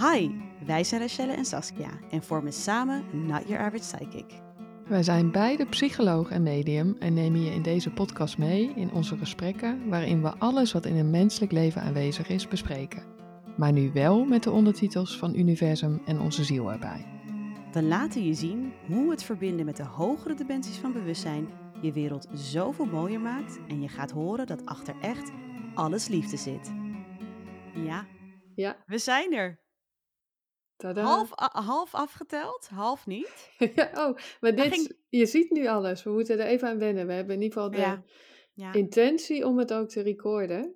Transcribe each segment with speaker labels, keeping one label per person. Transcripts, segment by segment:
Speaker 1: Hi, wij zijn Rachelle en Saskia en vormen samen Not Your Average Psychic.
Speaker 2: Wij zijn beide psycholoog en medium en nemen je in deze podcast mee in onze gesprekken waarin we alles wat in een menselijk leven aanwezig is bespreken. Maar nu wel met de ondertitels van Universum en onze ziel erbij.
Speaker 1: We laten je zien hoe het verbinden met de hogere dimensies van bewustzijn je wereld zoveel mooier maakt en je gaat horen dat achter echt alles liefde zit. Ja,
Speaker 2: Ja,
Speaker 1: we zijn er.
Speaker 2: Tada.
Speaker 1: Half, afgeteld, half niet.
Speaker 2: Ja, oh, maar dit,
Speaker 1: ging-
Speaker 2: je ziet nu alles. We moeten er even aan wennen. We hebben in ieder geval de
Speaker 1: Ja. Ja,
Speaker 2: intentie om het ook te recorden.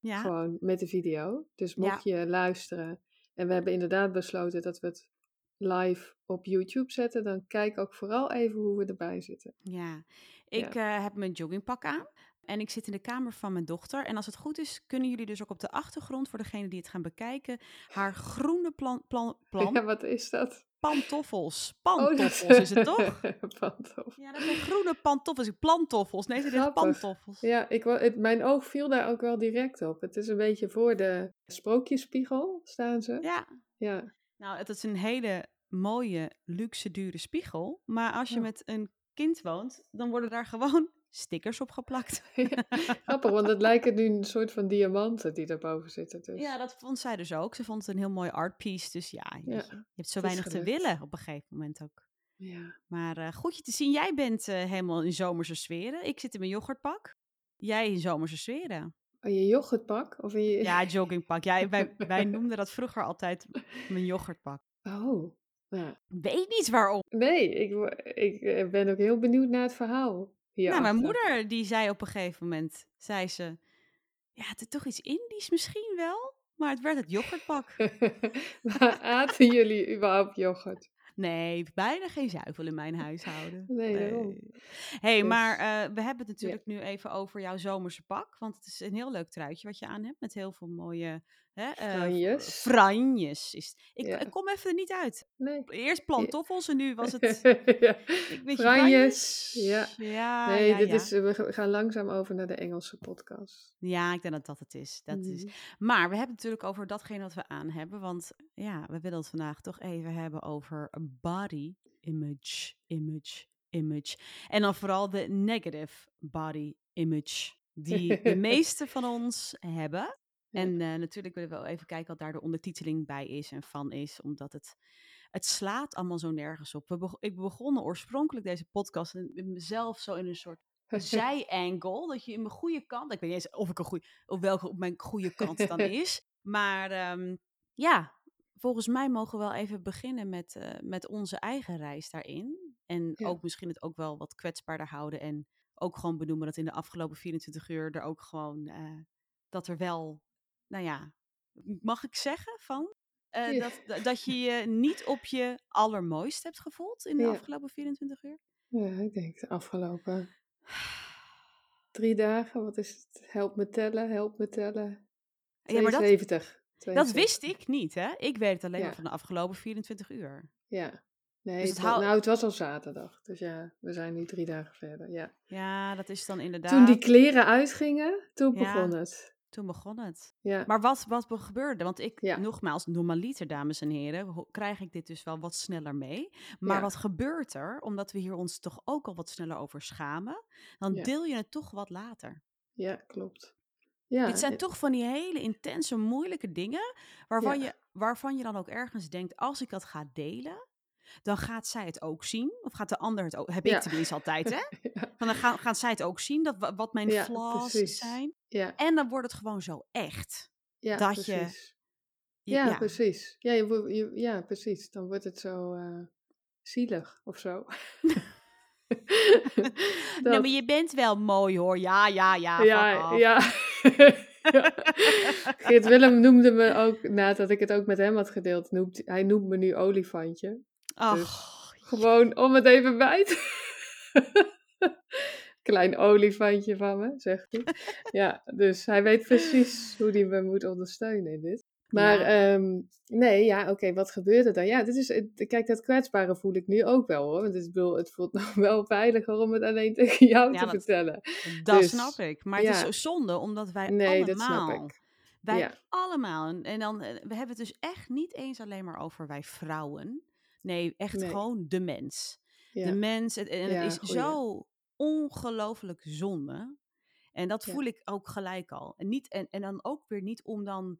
Speaker 1: ja.
Speaker 2: Gewoon met de video. Dus mocht je luisteren. En we hebben inderdaad besloten dat we het live op YouTube zetten. Dan kijk ook vooral even hoe we erbij zitten.
Speaker 1: Ja, ik eh, heb mijn joggingpak aan en ik zit in de kamer van mijn dochter. En als het goed is, kunnen jullie dus ook op de achtergrond, voor degenen die het gaan bekijken, haar groene plan, plan, plan,
Speaker 2: Ja, wat is dat?
Speaker 1: pantoffels.
Speaker 2: Oh, dat-
Speaker 1: Pantoffels is het toch?
Speaker 2: Pantoffel.
Speaker 1: Ja, dat zijn groene pantoffels. Plantoffels. Nee, ze
Speaker 2: Grappig.
Speaker 1: pantoffels.
Speaker 2: Ja, ik, het, mijn oog viel daar ook wel direct op. Het is een beetje voor de sprookjesspiegel staan ze.
Speaker 1: Ja.
Speaker 2: Ja.
Speaker 1: Nou, het is een hele mooie, luxe, dure spiegel. Maar als je
Speaker 2: Ja.
Speaker 1: met een kind woont, dan worden daar gewoon stickers op geplakt.
Speaker 2: Ja, Grappig, want het lijken nu een soort van diamanten die daarboven zitten. Dus.
Speaker 1: Ja, dat vond zij dus ook. Ze vond het een heel mooi art piece. Dus ja, je,
Speaker 2: Ja,
Speaker 1: je hebt zo weinig te willen op een gegeven moment ook.
Speaker 2: Ja.
Speaker 1: Maar eh, goed je te zien. Jij bent eh, helemaal in zomerse sferen. Ik zit in mijn yoghurtpak. Jij in zomerse sferen.
Speaker 2: Oh, je yoghurtpak? Of in je...
Speaker 1: Ja, joggingpak. Ja, wij, wij noemden dat vroeger altijd mijn yoghurtpak.
Speaker 2: Oh, ja.
Speaker 1: Weet niet waarom.
Speaker 2: Nee, ik, ik eh, ben ook heel benieuwd naar het verhaal.
Speaker 1: Nou, mijn moeder die zei op een gegeven moment, zei ze, ja, het is toch iets Indisch misschien wel, maar het werd het yoghurtpak.
Speaker 2: maar aten jullie überhaupt yoghurt?
Speaker 1: Nee, bijna geen zuivel in mijn huishouden.
Speaker 2: Nee, daarom.
Speaker 1: hey,
Speaker 2: Dus,
Speaker 1: maar eh, we hebben het natuurlijk nu even over jouw zomerse pak. Want het is een heel leuk truitje wat je aan hebt. Met heel veel mooie hè, eh,
Speaker 2: Franjes.
Speaker 1: franjes. Is, ik,
Speaker 2: Ja.
Speaker 1: ik kom even er niet uit.
Speaker 2: Nee.
Speaker 1: Eerst plantoffels en nu was het...
Speaker 2: ja.
Speaker 1: Ik weet je,
Speaker 2: Franjes, ja.
Speaker 1: Ja,
Speaker 2: Nee, dit. Is, we ga- gaan langzaam over naar de Engelse podcast.
Speaker 1: ja, ik denk dat dat het is. Dat is.
Speaker 2: Mhm.
Speaker 1: Maar we hebben het natuurlijk over datgene wat we aan hebben. Want ja, we willen het vandaag toch even hebben over body image, image, image. En dan vooral de negative body image. Die de meeste van ons hebben. En eh, natuurlijk willen we wel even kijken wat daar de ondertiteling bij is en van is. Omdat het, het slaat allemaal zo nergens op. We beg- ik begonnen oorspronkelijk deze podcast met mezelf zo in een soort zij-angle. Dat je in mijn goede kant. Ik weet niet eens of ik een goede. Of welke op mijn goede kant dan is. Maar ehm, ja, volgens mij mogen we wel even beginnen met, eh, met onze eigen reis daarin. En
Speaker 2: Ja.
Speaker 1: ook misschien het ook wel wat kwetsbaarder houden. En ook gewoon benoemen dat in de afgelopen 24 uur er ook gewoon. eh, dat er wel. Nou ja, mag ik zeggen van. eh,
Speaker 2: Ja.
Speaker 1: dat, dat- je je niet op je allermooist hebt gevoeld in de
Speaker 2: Ja.
Speaker 1: afgelopen 24 uur?
Speaker 2: Ja, ik denk de afgelopen drie dagen. Wat is het? Help me tellen, help me tellen.
Speaker 1: Ja, maar dat,
Speaker 2: 72.
Speaker 1: dat wist ik niet, hè? Ik weet het alleen
Speaker 2: Ja.
Speaker 1: maar van de afgelopen 24 uur.
Speaker 2: Ja. Nee,
Speaker 1: Dus
Speaker 2: het
Speaker 1: hou-
Speaker 2: nou, het was al zaterdag. Dus ja, we zijn nu drie dagen verder. Ja.
Speaker 1: Ja, dat is dan inderdaad.
Speaker 2: Toen die kleren uitgingen, toen
Speaker 1: Ja.
Speaker 2: begon het.
Speaker 1: Toen begon het.
Speaker 2: Ja.
Speaker 1: Maar wat, wat be- gebeurde? Want ik,
Speaker 2: Ja.
Speaker 1: nogmaals, normaliter, dames en heren, krijg ik dit dus wel wat sneller mee. Maar
Speaker 2: Ja.
Speaker 1: wat gebeurt er? Omdat we hier ons toch ook al wat sneller over schamen, dan deel je het toch wat later.
Speaker 2: ja, klopt. Ja,
Speaker 1: Dit zijn
Speaker 2: eh,
Speaker 1: toch van die hele intense, moeilijke dingen, waarvan, je, waarvan je dan ook ergens denkt, als ik dat ga delen, dan gaat zij het ook zien. Of gaat de ander het ook, heb ik
Speaker 2: Ja.
Speaker 1: tenminste altijd, hè?
Speaker 2: ja,
Speaker 1: Van dan gaan, gaan zij het ook zien, dat, wa- wat mijn
Speaker 2: Ja,
Speaker 1: flaws
Speaker 2: precies.
Speaker 1: zijn. En dan wordt het gewoon zo echt.
Speaker 2: ja,
Speaker 1: dat je-
Speaker 2: precies.
Speaker 1: Je-
Speaker 2: Ja, precies. Ja, je, ja, precies. Dan wordt het zo eh, zielig of zo.
Speaker 1: Nou,
Speaker 2: Dat-
Speaker 1: maar je bent wel mooi hoor. Ja, ja, ja.
Speaker 2: ja, ja. Ja. Geert Willem noemde me ook, nadat ik het ook met hem had gedeeld, noemt, hij noemt me nu olifantje.
Speaker 1: Ach,
Speaker 2: Gewoon om het even bij te... Klein olifantje van me, zegt hij. Ja, dus hij weet precies hoe hij me moet ondersteunen in dit. Maar
Speaker 1: Ja.
Speaker 2: ehm, nee, ja, oké, wat gebeurt er dan? Ja, dit is, kijk, dat kwetsbare voel ik nu ook wel hoor. Want het, bedoel, het voelt nog wel veiliger om het alleen tegen jou
Speaker 1: Ja,
Speaker 2: te
Speaker 1: dat-
Speaker 2: vertellen.
Speaker 1: dat
Speaker 2: Dus,
Speaker 1: snap ik. Maar het is zonde, omdat wij
Speaker 2: Nee, dat
Speaker 1: allemaal
Speaker 2: snap ik.
Speaker 1: Wij allemaal. En, en dan, eh, we hebben het dus echt niet eens alleen maar over wij vrouwen. Nee, echt
Speaker 2: Nee.
Speaker 1: gewoon de mens.
Speaker 2: Ja.
Speaker 1: De mens. En, en
Speaker 2: Ja,
Speaker 1: het is
Speaker 2: goeie.
Speaker 1: zo ongelooflijk zonde. En dat voel ik ook gelijk al. En, niet, en, en dan ook weer niet om dan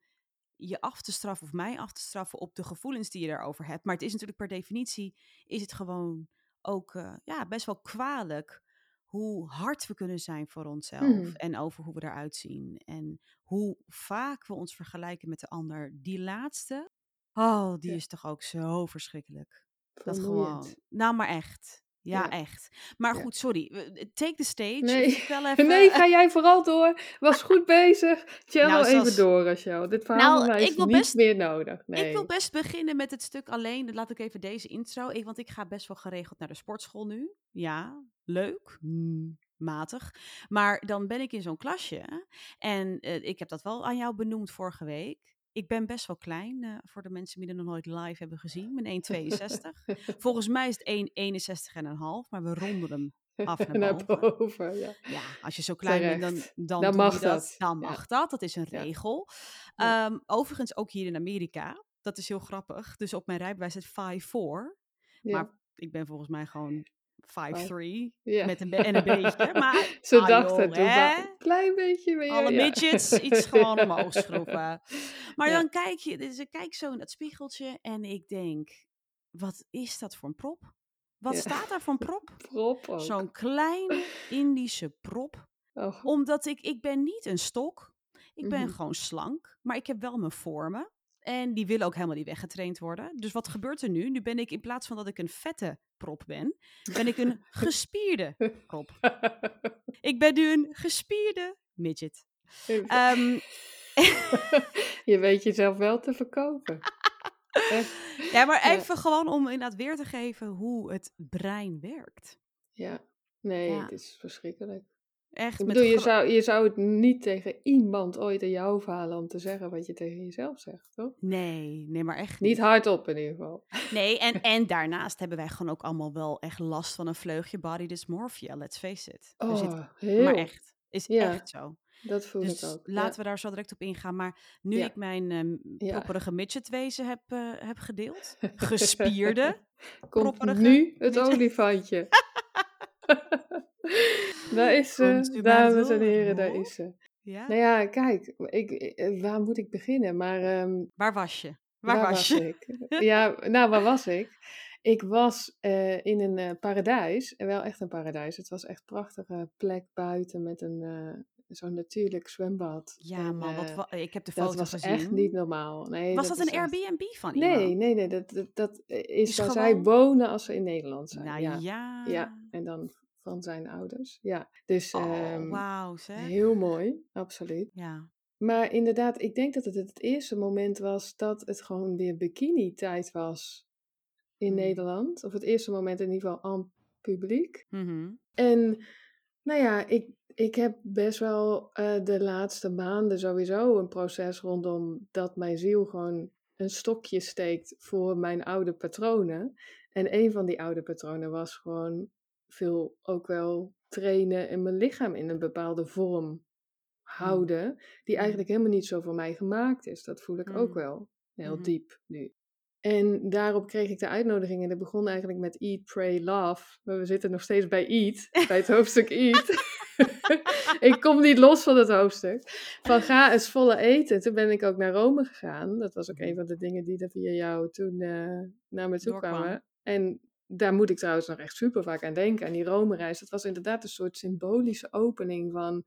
Speaker 1: je af te straffen of mij af te straffen op de gevoelens die je daarover hebt. Maar het is natuurlijk per definitie, is het gewoon ook eh, ja, best wel kwalijk hoe hard we kunnen zijn voor onszelf.
Speaker 2: Mhm.
Speaker 1: En over hoe we eruit zien. En hoe vaak we ons vergelijken met de ander. Die laatste, oh, die
Speaker 2: Ja.
Speaker 1: is toch ook zo verschrikkelijk. Dat gewoon. Nou, maar echt. Ja,
Speaker 2: Ja.
Speaker 1: echt. Maar goed, sorry. Take the stage.
Speaker 2: Nee.
Speaker 1: Even.
Speaker 2: Nee, ga jij vooral door. Was goed bezig. Cello
Speaker 1: Nou,
Speaker 2: even door, Rachel. Dit verhaal
Speaker 1: Nou,
Speaker 2: is
Speaker 1: ik wil
Speaker 2: niet
Speaker 1: best-
Speaker 2: meer nodig. Nee.
Speaker 1: Ik wil best beginnen met het stuk alleen. Laat ik even deze intro. Want ik ga best wel geregeld naar de sportschool nu. Ja, leuk. Hmm, matig. Maar dan ben ik in zo'n klasje. En eh, ik heb dat wel aan jou benoemd vorige week. Ik ben best wel klein, eh, voor de mensen die er nog nooit live hebben gezien. Ben 1,62. Volgens mij is het 1,61 en een half, maar we ronden hem af naar
Speaker 2: Naar
Speaker 1: boven.
Speaker 2: boven, ja.
Speaker 1: Ja, als je zo klein bent, dan, dan,
Speaker 2: Dan mag
Speaker 1: dat.
Speaker 2: dat.
Speaker 1: Dan
Speaker 2: Ja.
Speaker 1: mag dat. Dat is een regel.
Speaker 2: Ja.
Speaker 1: Ehm, overigens ook hier in Amerika. Dat is heel grappig. Dus op mijn rijbewijs staat 5'4.
Speaker 2: Ja.
Speaker 1: Maar ik ben volgens mij gewoon 5'3.
Speaker 2: ja.
Speaker 1: Met een, en een beetje. Maar
Speaker 2: Ze dachten, maar een klein beetje meer.
Speaker 1: alle
Speaker 2: ja.
Speaker 1: midgets iets gewoon omhoog schroeven. Maar
Speaker 2: Ja.
Speaker 1: dan kijk je, dus ik kijk zo in dat spiegeltje en ik denk, wat is dat voor een prop? Wat staat daar voor een prop?
Speaker 2: Prop.
Speaker 1: Zo'n kleine Indische prop
Speaker 2: Oh,
Speaker 1: omdat ik, ik ben niet een stok. Ik ben
Speaker 2: Mhm.
Speaker 1: gewoon slank. Maar ik heb wel mijn vormen. En die willen ook helemaal niet weggetraind worden. Dus wat gebeurt er nu? Nu ben ik in plaats van dat ik een vette prop ben, ben ik een gespierde prop. Ik ben nu een gespierde midget. Ehm,
Speaker 2: je weet jezelf wel te verkopen.
Speaker 1: Ja, maar
Speaker 2: Ja.
Speaker 1: even gewoon om inderdaad weer te geven hoe het brein werkt.
Speaker 2: Ja. Nee,
Speaker 1: Ja.
Speaker 2: het is verschrikkelijk.
Speaker 1: Echt
Speaker 2: Ik
Speaker 1: met
Speaker 2: bedoel, je
Speaker 1: gro-
Speaker 2: zou, je zou het niet tegen iemand ooit in je hoofd halen om te zeggen wat je tegen jezelf zegt, toch?
Speaker 1: Nee, nee, maar echt
Speaker 2: Niet hardop in ieder geval.
Speaker 1: Nee, en, en daarnaast hebben wij gewoon ook allemaal wel echt last van een vleugje body dysmorphia, let's face it. Zit,
Speaker 2: Oh, heel.
Speaker 1: maar echt, is
Speaker 2: Ja,
Speaker 1: echt zo.
Speaker 2: Dat voel
Speaker 1: Dus
Speaker 2: ik ook.
Speaker 1: laten we daar zo direct op ingaan. Maar nu
Speaker 2: Ja.
Speaker 1: ik mijn propperige midgetwezen heb, eh, heb gedeeld, gespierde.
Speaker 2: Komt nu het
Speaker 1: midget.
Speaker 2: olifantje. daar is ze, dames en heren, daar is ze.
Speaker 1: Ja?
Speaker 2: Nou ja, kijk, ik, eh, waar moet ik beginnen? Maar ehm,
Speaker 1: Waar was je? Waar, was je?
Speaker 2: ik? Ja, nou, waar was ik? Ik was eh, in een eh, paradijs, en wel echt een paradijs. Het was echt een prachtige plek buiten met een zo'n natuurlijk zwembad.
Speaker 1: Ja,
Speaker 2: En,
Speaker 1: man, wat, wa- ik heb de
Speaker 2: dat
Speaker 1: foto
Speaker 2: was
Speaker 1: gezien.
Speaker 2: echt niet normaal. Nee,
Speaker 1: was dat, een
Speaker 2: echt-
Speaker 1: Airbnb van iemand?
Speaker 2: Nee, nee, nee. Dat, dat, dat is
Speaker 1: Is
Speaker 2: waar zij wonen als ze in Nederland zijn.
Speaker 1: Nou
Speaker 2: ja.
Speaker 1: ja.
Speaker 2: ja, en dan van zijn ouders. Ja, dus
Speaker 1: Oh,
Speaker 2: ehm,
Speaker 1: wauw zeg.
Speaker 2: heel mooi, absoluut.
Speaker 1: Ja.
Speaker 2: Maar inderdaad, ik denk dat het het eerste moment was dat het gewoon weer bikini-tijd was in
Speaker 1: Hmm.
Speaker 2: Nederland. Of het eerste moment in ieder geval aan publiek.
Speaker 1: Mhm.
Speaker 2: En nou ja, ik, ik heb best wel eh, de laatste maanden sowieso een proces rondom dat mijn ziel gewoon een stokje steekt voor mijn oude patronen. En een van die oude patronen was gewoon veel ook wel trainen en mijn lichaam in een bepaalde vorm houden, die
Speaker 1: Mm.
Speaker 2: eigenlijk helemaal niet zo voor mij gemaakt is. Dat voel ik ook
Speaker 1: Mm.
Speaker 2: wel heel
Speaker 1: Mhm.
Speaker 2: diep nu. En daarop kreeg ik de uitnodiging en dat begon eigenlijk met Eat, Pray, Love. Maar we zitten nog steeds bij Eat, bij het hoofdstuk Eat. ik kom niet los van het hoofdstuk. Van ga eens volle eten. Toen ben ik ook naar Rome gegaan. Dat was ook een van de dingen die er via jou toen eh, naar me toe
Speaker 1: Doorkwam.
Speaker 2: kwamen. En daar moet ik trouwens nog echt super vaak aan denken, aan die Rome-reis. Dat was inderdaad een soort symbolische opening van...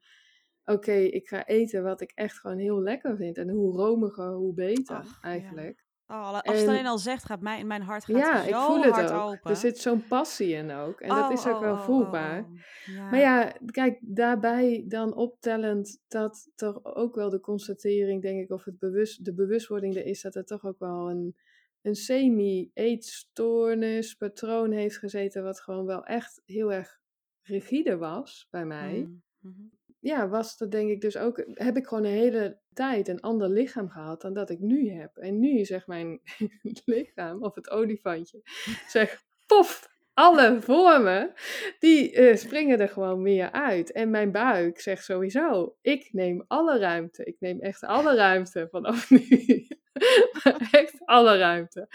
Speaker 2: Oké, ik ga eten wat ik echt gewoon heel lekker vind. En hoe romiger, hoe beter
Speaker 1: Ach, ja.
Speaker 2: eigenlijk.
Speaker 1: Oh, als je het
Speaker 2: En-
Speaker 1: alleen al zegt, gaat mijn, mijn hart gaat
Speaker 2: Ja,
Speaker 1: zo
Speaker 2: ik voel het
Speaker 1: hard
Speaker 2: ook.
Speaker 1: open.
Speaker 2: Er zit zo'n passie in ook. En dat
Speaker 1: Oh,
Speaker 2: is ook
Speaker 1: oh,
Speaker 2: wel voelbaar.
Speaker 1: Ja.
Speaker 2: Maar ja, kijk, daarbij dan optellend dat toch ook wel de constatering, denk ik, of het bewust, de bewustwording er is dat er toch ook wel een, een semi-eetstoornis patroon heeft gezeten, wat gewoon wel echt heel erg rigide was bij mij.
Speaker 1: Mm, mhm.
Speaker 2: Ja, was dat denk ik dus ook, heb ik gewoon een hele tijd een ander lichaam gehad dan dat ik nu heb. En nu zegt mijn lichaam, of het olifantje, zegt, pof, alle vormen, die uh, springen er gewoon meer uit. En mijn buik zegt sowieso, ik neem alle ruimte. Ik neem echt alle ruimte vanaf nu. echt alle ruimte.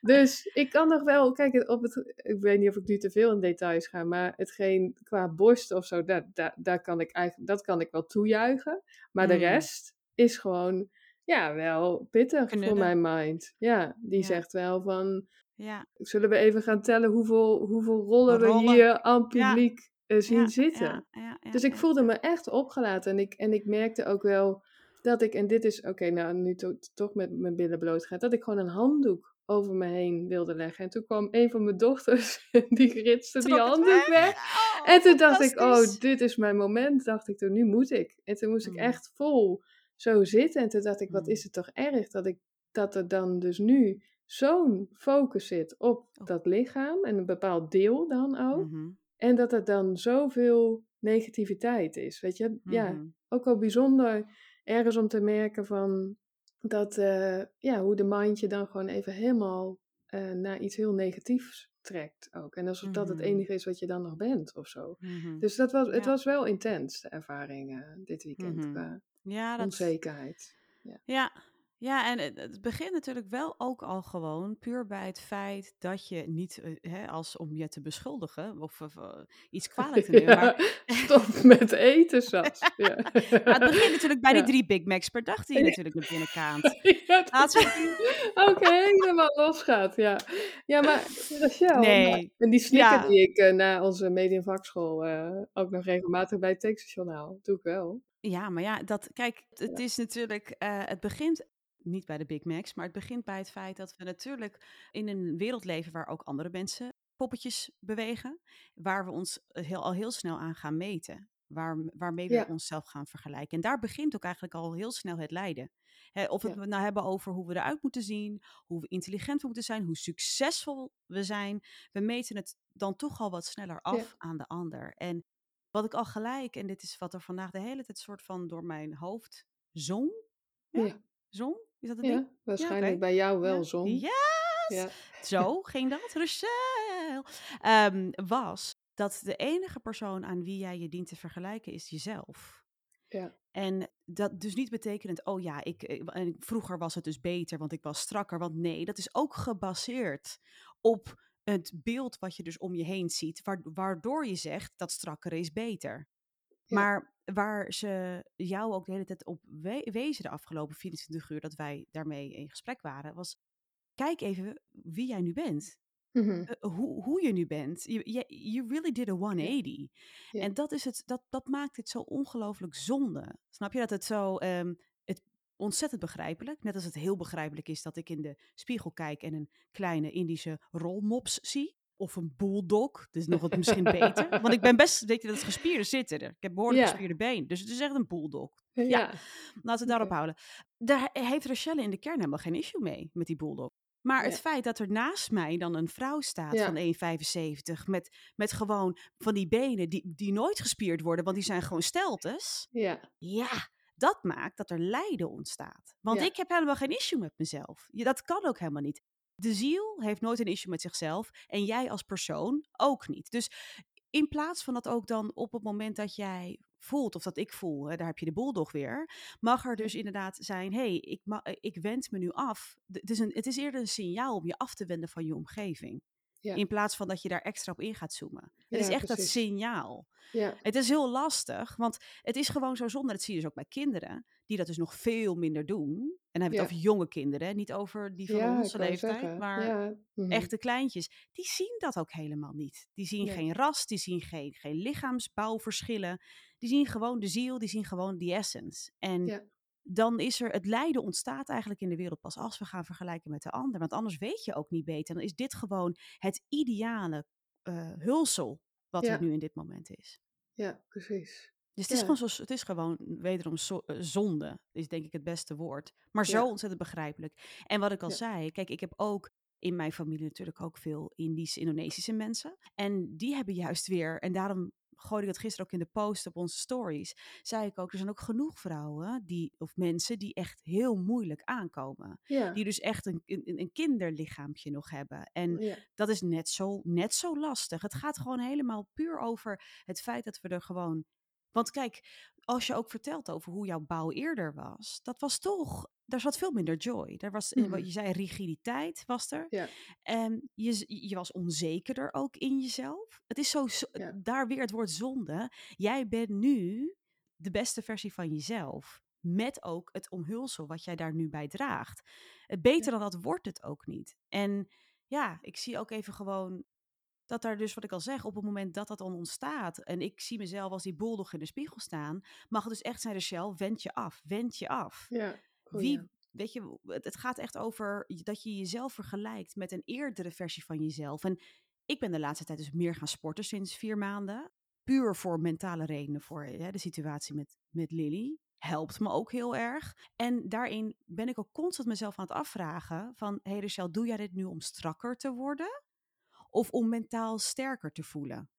Speaker 2: Dus ik kan nog wel, kijk, op het, ik weet niet of ik nu te veel in details ga, maar hetgeen qua borst of zo, daar, daar, daar kan ik eigenlijk, dat kan ik wel toejuichen. Maar de
Speaker 1: Mm.
Speaker 2: rest is gewoon, ja, wel pittig voor mijn mind. Ja, die
Speaker 1: Ja.
Speaker 2: zegt wel van,
Speaker 1: Ja,
Speaker 2: zullen we even gaan tellen hoeveel, hoeveel rollen we hier aan
Speaker 1: Ja.
Speaker 2: publiek eh, zien zitten. Dus ik voelde me echt opgelaten. En ik, en ik merkte ook wel dat ik, en dit is, oké, nou nu to- toch met mijn billen bloot gaat, dat ik gewoon een handdoek over me heen wilde leggen. En toen kwam een van mijn dochters, die ritste die
Speaker 1: Trok
Speaker 2: handdoek weg.
Speaker 1: Oh,
Speaker 2: En toen dacht ik, oh, dit is mijn moment. Dacht ik toen, nu moet ik. En toen moest ik
Speaker 1: Mm.
Speaker 2: echt vol zo zitten. En toen dacht ik, wat
Speaker 1: Mm.
Speaker 2: is het toch erg dat, ik, dat er dan dus nu zo'n focus zit op
Speaker 1: Op-
Speaker 2: dat lichaam. En een bepaald deel dan ook.
Speaker 1: Mhm,
Speaker 2: En dat er dan zoveel negativiteit is. Weet je, ja,
Speaker 1: mhm.
Speaker 2: ook wel bijzonder ergens om te merken van dat, eh, ja, hoe de mind je dan gewoon even helemaal eh, naar iets heel negatiefs trekt ook. En alsof dat het
Speaker 1: Mhm.
Speaker 2: enige is wat je dan nog bent of zo.
Speaker 1: Mhm.
Speaker 2: Dus dat was, het
Speaker 1: Ja.
Speaker 2: was wel intens, de ervaring eh, dit weekend qua
Speaker 1: Ja, dat,
Speaker 2: onzekerheid.
Speaker 1: ja, ja, en het, het begint natuurlijk wel ook al gewoon puur bij het feit dat je niet, eh, hè, als om je te beschuldigen of, of, eh, iets kwalijk te nemen, maar
Speaker 2: Ja, stop met eten, Sas. Ja.
Speaker 1: Maar het begint natuurlijk bij die
Speaker 2: Ja.
Speaker 1: drie Big Macs per dag die je
Speaker 2: Ja.
Speaker 1: natuurlijk naar binnen kaamt.
Speaker 2: Ja,
Speaker 1: we-
Speaker 2: ook helemaal losgaat, ja. Ja, maar Rachel,
Speaker 1: Nee.
Speaker 2: en die snikken
Speaker 1: Ja.
Speaker 2: die ik eh, na onze mediumvakschool eh ook nog regelmatig bij het tekstjournaal, doe ik wel.
Speaker 1: Ja, maar ja, dat, kijk, het is natuurlijk, het begint niet bij de Big Macs, maar het begint bij het feit dat we natuurlijk in een wereld leven waar ook andere mensen poppetjes bewegen, waar we ons heel, al heel snel aan gaan meten, waar, waarmee we
Speaker 2: Ja.
Speaker 1: onszelf gaan vergelijken. En daar begint ook eigenlijk al heel snel het lijden. Hè, of
Speaker 2: Ja.
Speaker 1: we het nou hebben over hoe we eruit moeten zien, hoe we intelligent we moeten zijn, hoe succesvol we zijn. We meten het dan toch al wat sneller af aan de ander. En wat ik al gelijk, en dit is wat er vandaag de hele tijd soort van door mijn hoofd zong. Ja?
Speaker 2: Ja,
Speaker 1: Zong? Is dat het
Speaker 2: ja,
Speaker 1: ding?
Speaker 2: waarschijnlijk bij jou wel
Speaker 1: Ja.
Speaker 2: zon.
Speaker 1: Yes!
Speaker 2: Ja.
Speaker 1: Zo ging dat, Rochelle. Ehm, was dat de enige persoon aan wie jij je dient te vergelijken is jezelf.
Speaker 2: Ja.
Speaker 1: En dat dus niet betekent, oh ja, ik, ik- en vroeger was het dus beter, want ik was strakker. Want nee, dat is ook gebaseerd op het beeld wat je dus om je heen ziet, wa- waardoor je zegt dat strakkere is beter.
Speaker 2: Ja.
Speaker 1: Maar waar ze jou ook de hele tijd op we- wezen de afgelopen 24 uur dat wij daarmee in gesprek waren, was kijk even wie jij nu bent.
Speaker 2: Mhm.
Speaker 1: Eh, hoe, hoe je nu bent. You, you, you really did a 180.
Speaker 2: Ja.
Speaker 1: En dat, is het, dat, dat maakt het zo ongelooflijk zonde. Snap je dat het zo ehm, het, ontzettend begrijpelijk, net als het heel begrijpelijk is dat ik in de spiegel kijk en een kleine Indische rolmops zie. Of een bulldog, dat is nog wat misschien beter. Want ik ben best, weet je, dat gespierde zitten er. Ik heb behoorlijk
Speaker 2: Ja.
Speaker 1: gespierde been. Dus het is echt een bulldog.
Speaker 2: Ja.
Speaker 1: Ja. Laten we het daarop houden. Daar heeft Rochelle in de kern helemaal geen issue mee, met die bulldog. Maar het
Speaker 2: Ja.
Speaker 1: feit dat er naast mij dan een vrouw staat van 1,75 met, met gewoon van die benen die, die nooit gespierd worden, want die zijn gewoon steltes.
Speaker 2: Ja.
Speaker 1: Ja, dat maakt dat er lijden ontstaat. Want
Speaker 2: Ja.
Speaker 1: ik heb helemaal geen issue met mezelf. Ja, dat kan ook helemaal niet. De ziel heeft nooit een issue met zichzelf en jij als persoon ook niet. Dus in plaats van dat ook dan op het moment dat jij voelt, of dat ik voel, hè, daar heb je de bulldog weer, mag er dus inderdaad zijn, hé, hey, ik, ma- ik wend me nu af. Het is, een, het is eerder een signaal om je af te wenden van je omgeving.
Speaker 2: Ja.
Speaker 1: In plaats van dat je daar extra op in gaat zoomen. Het is echt dat signaal.
Speaker 2: Ja.
Speaker 1: Het is heel lastig, want het is gewoon zo zonde. Dat zie je dus ook bij kinderen, die dat dus nog veel minder doen. En dan hebben we het over jonge kinderen, niet over die van onze leeftijd,
Speaker 2: zeggen.
Speaker 1: maar
Speaker 2: mhm.
Speaker 1: echte kleintjes. Die zien dat ook helemaal niet. Die zien geen ras, die zien geen, geen lichaamsbouwverschillen. Die zien gewoon de ziel, die zien gewoon die essence. En
Speaker 2: Ja.
Speaker 1: Dan is er, het lijden ontstaat eigenlijk in de wereld pas als we gaan vergelijken met de ander. Want anders weet je ook niet beter. Dan is dit gewoon het ideale eh, hulsel wat
Speaker 2: Ja.
Speaker 1: er nu in dit moment is.
Speaker 2: Ja, precies.
Speaker 1: Dus het is,
Speaker 2: Ja.
Speaker 1: gewoon zo, het is gewoon wederom zo- eh, zonde, is denk ik het beste woord. Maar zo
Speaker 2: Ja.
Speaker 1: ontzettend begrijpelijk. En wat ik al zei, kijk, ik heb ook in mijn familie natuurlijk ook veel Indische, Indonesische mensen. En die hebben juist weer, en daarom gooide ik dat gisteren ook in de post op onze stories, zei ik ook, er zijn ook genoeg vrouwen die, of mensen die echt heel moeilijk aankomen.
Speaker 2: Ja.
Speaker 1: Die dus echt een, een, een kinderlichaampje nog hebben. En
Speaker 2: ja.
Speaker 1: dat is net zo, net zo lastig. Het gaat gewoon helemaal puur over het feit dat we er gewoon. Want kijk, als je ook vertelt over hoe jouw bouw eerder was, dat was toch. Daar zat veel minder joy. Daar was, eh,
Speaker 2: Mhm.
Speaker 1: wat je zei, rigiditeit was er.
Speaker 2: Ja.
Speaker 1: En je, je was onzekerder ook in jezelf. Het is zo,
Speaker 2: Ja.
Speaker 1: daar weer het woord zonde. Jij bent nu de beste versie van jezelf. Met ook het omhulsel wat jij daar nu bij draagt. Het beter dan dat wordt het ook niet. En ja, ik zie ook even gewoon dat daar dus, wat ik al zeg, op het moment dat dat dan ontstaat. En ik zie mezelf als die bulldog in de spiegel staan. Mag het dus echt zijn, Rachel, wend je af. Wend je af.
Speaker 2: Ja.
Speaker 1: Wie,
Speaker 2: Goeie.
Speaker 1: weet je, het, gaat echt over dat je jezelf vergelijkt met een eerdere versie van jezelf. En ik ben de laatste tijd dus meer gaan sporten sinds vier maanden. Puur voor mentale redenen, voor hè, de situatie met, met Lily. Helpt me ook heel erg. En daarin ben ik ook constant mezelf aan het afvragen van... Hé hey Rachel, doe jij dit nu om strakker te worden? Of om mentaal sterker te voelen?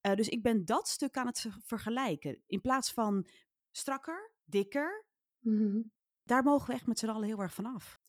Speaker 1: Eh, dus ik ben dat stuk aan het ver- vergelijken. In plaats van strakker, dikker,
Speaker 2: Mhm.
Speaker 1: Daar mogen we echt met z'n allen heel erg vanaf.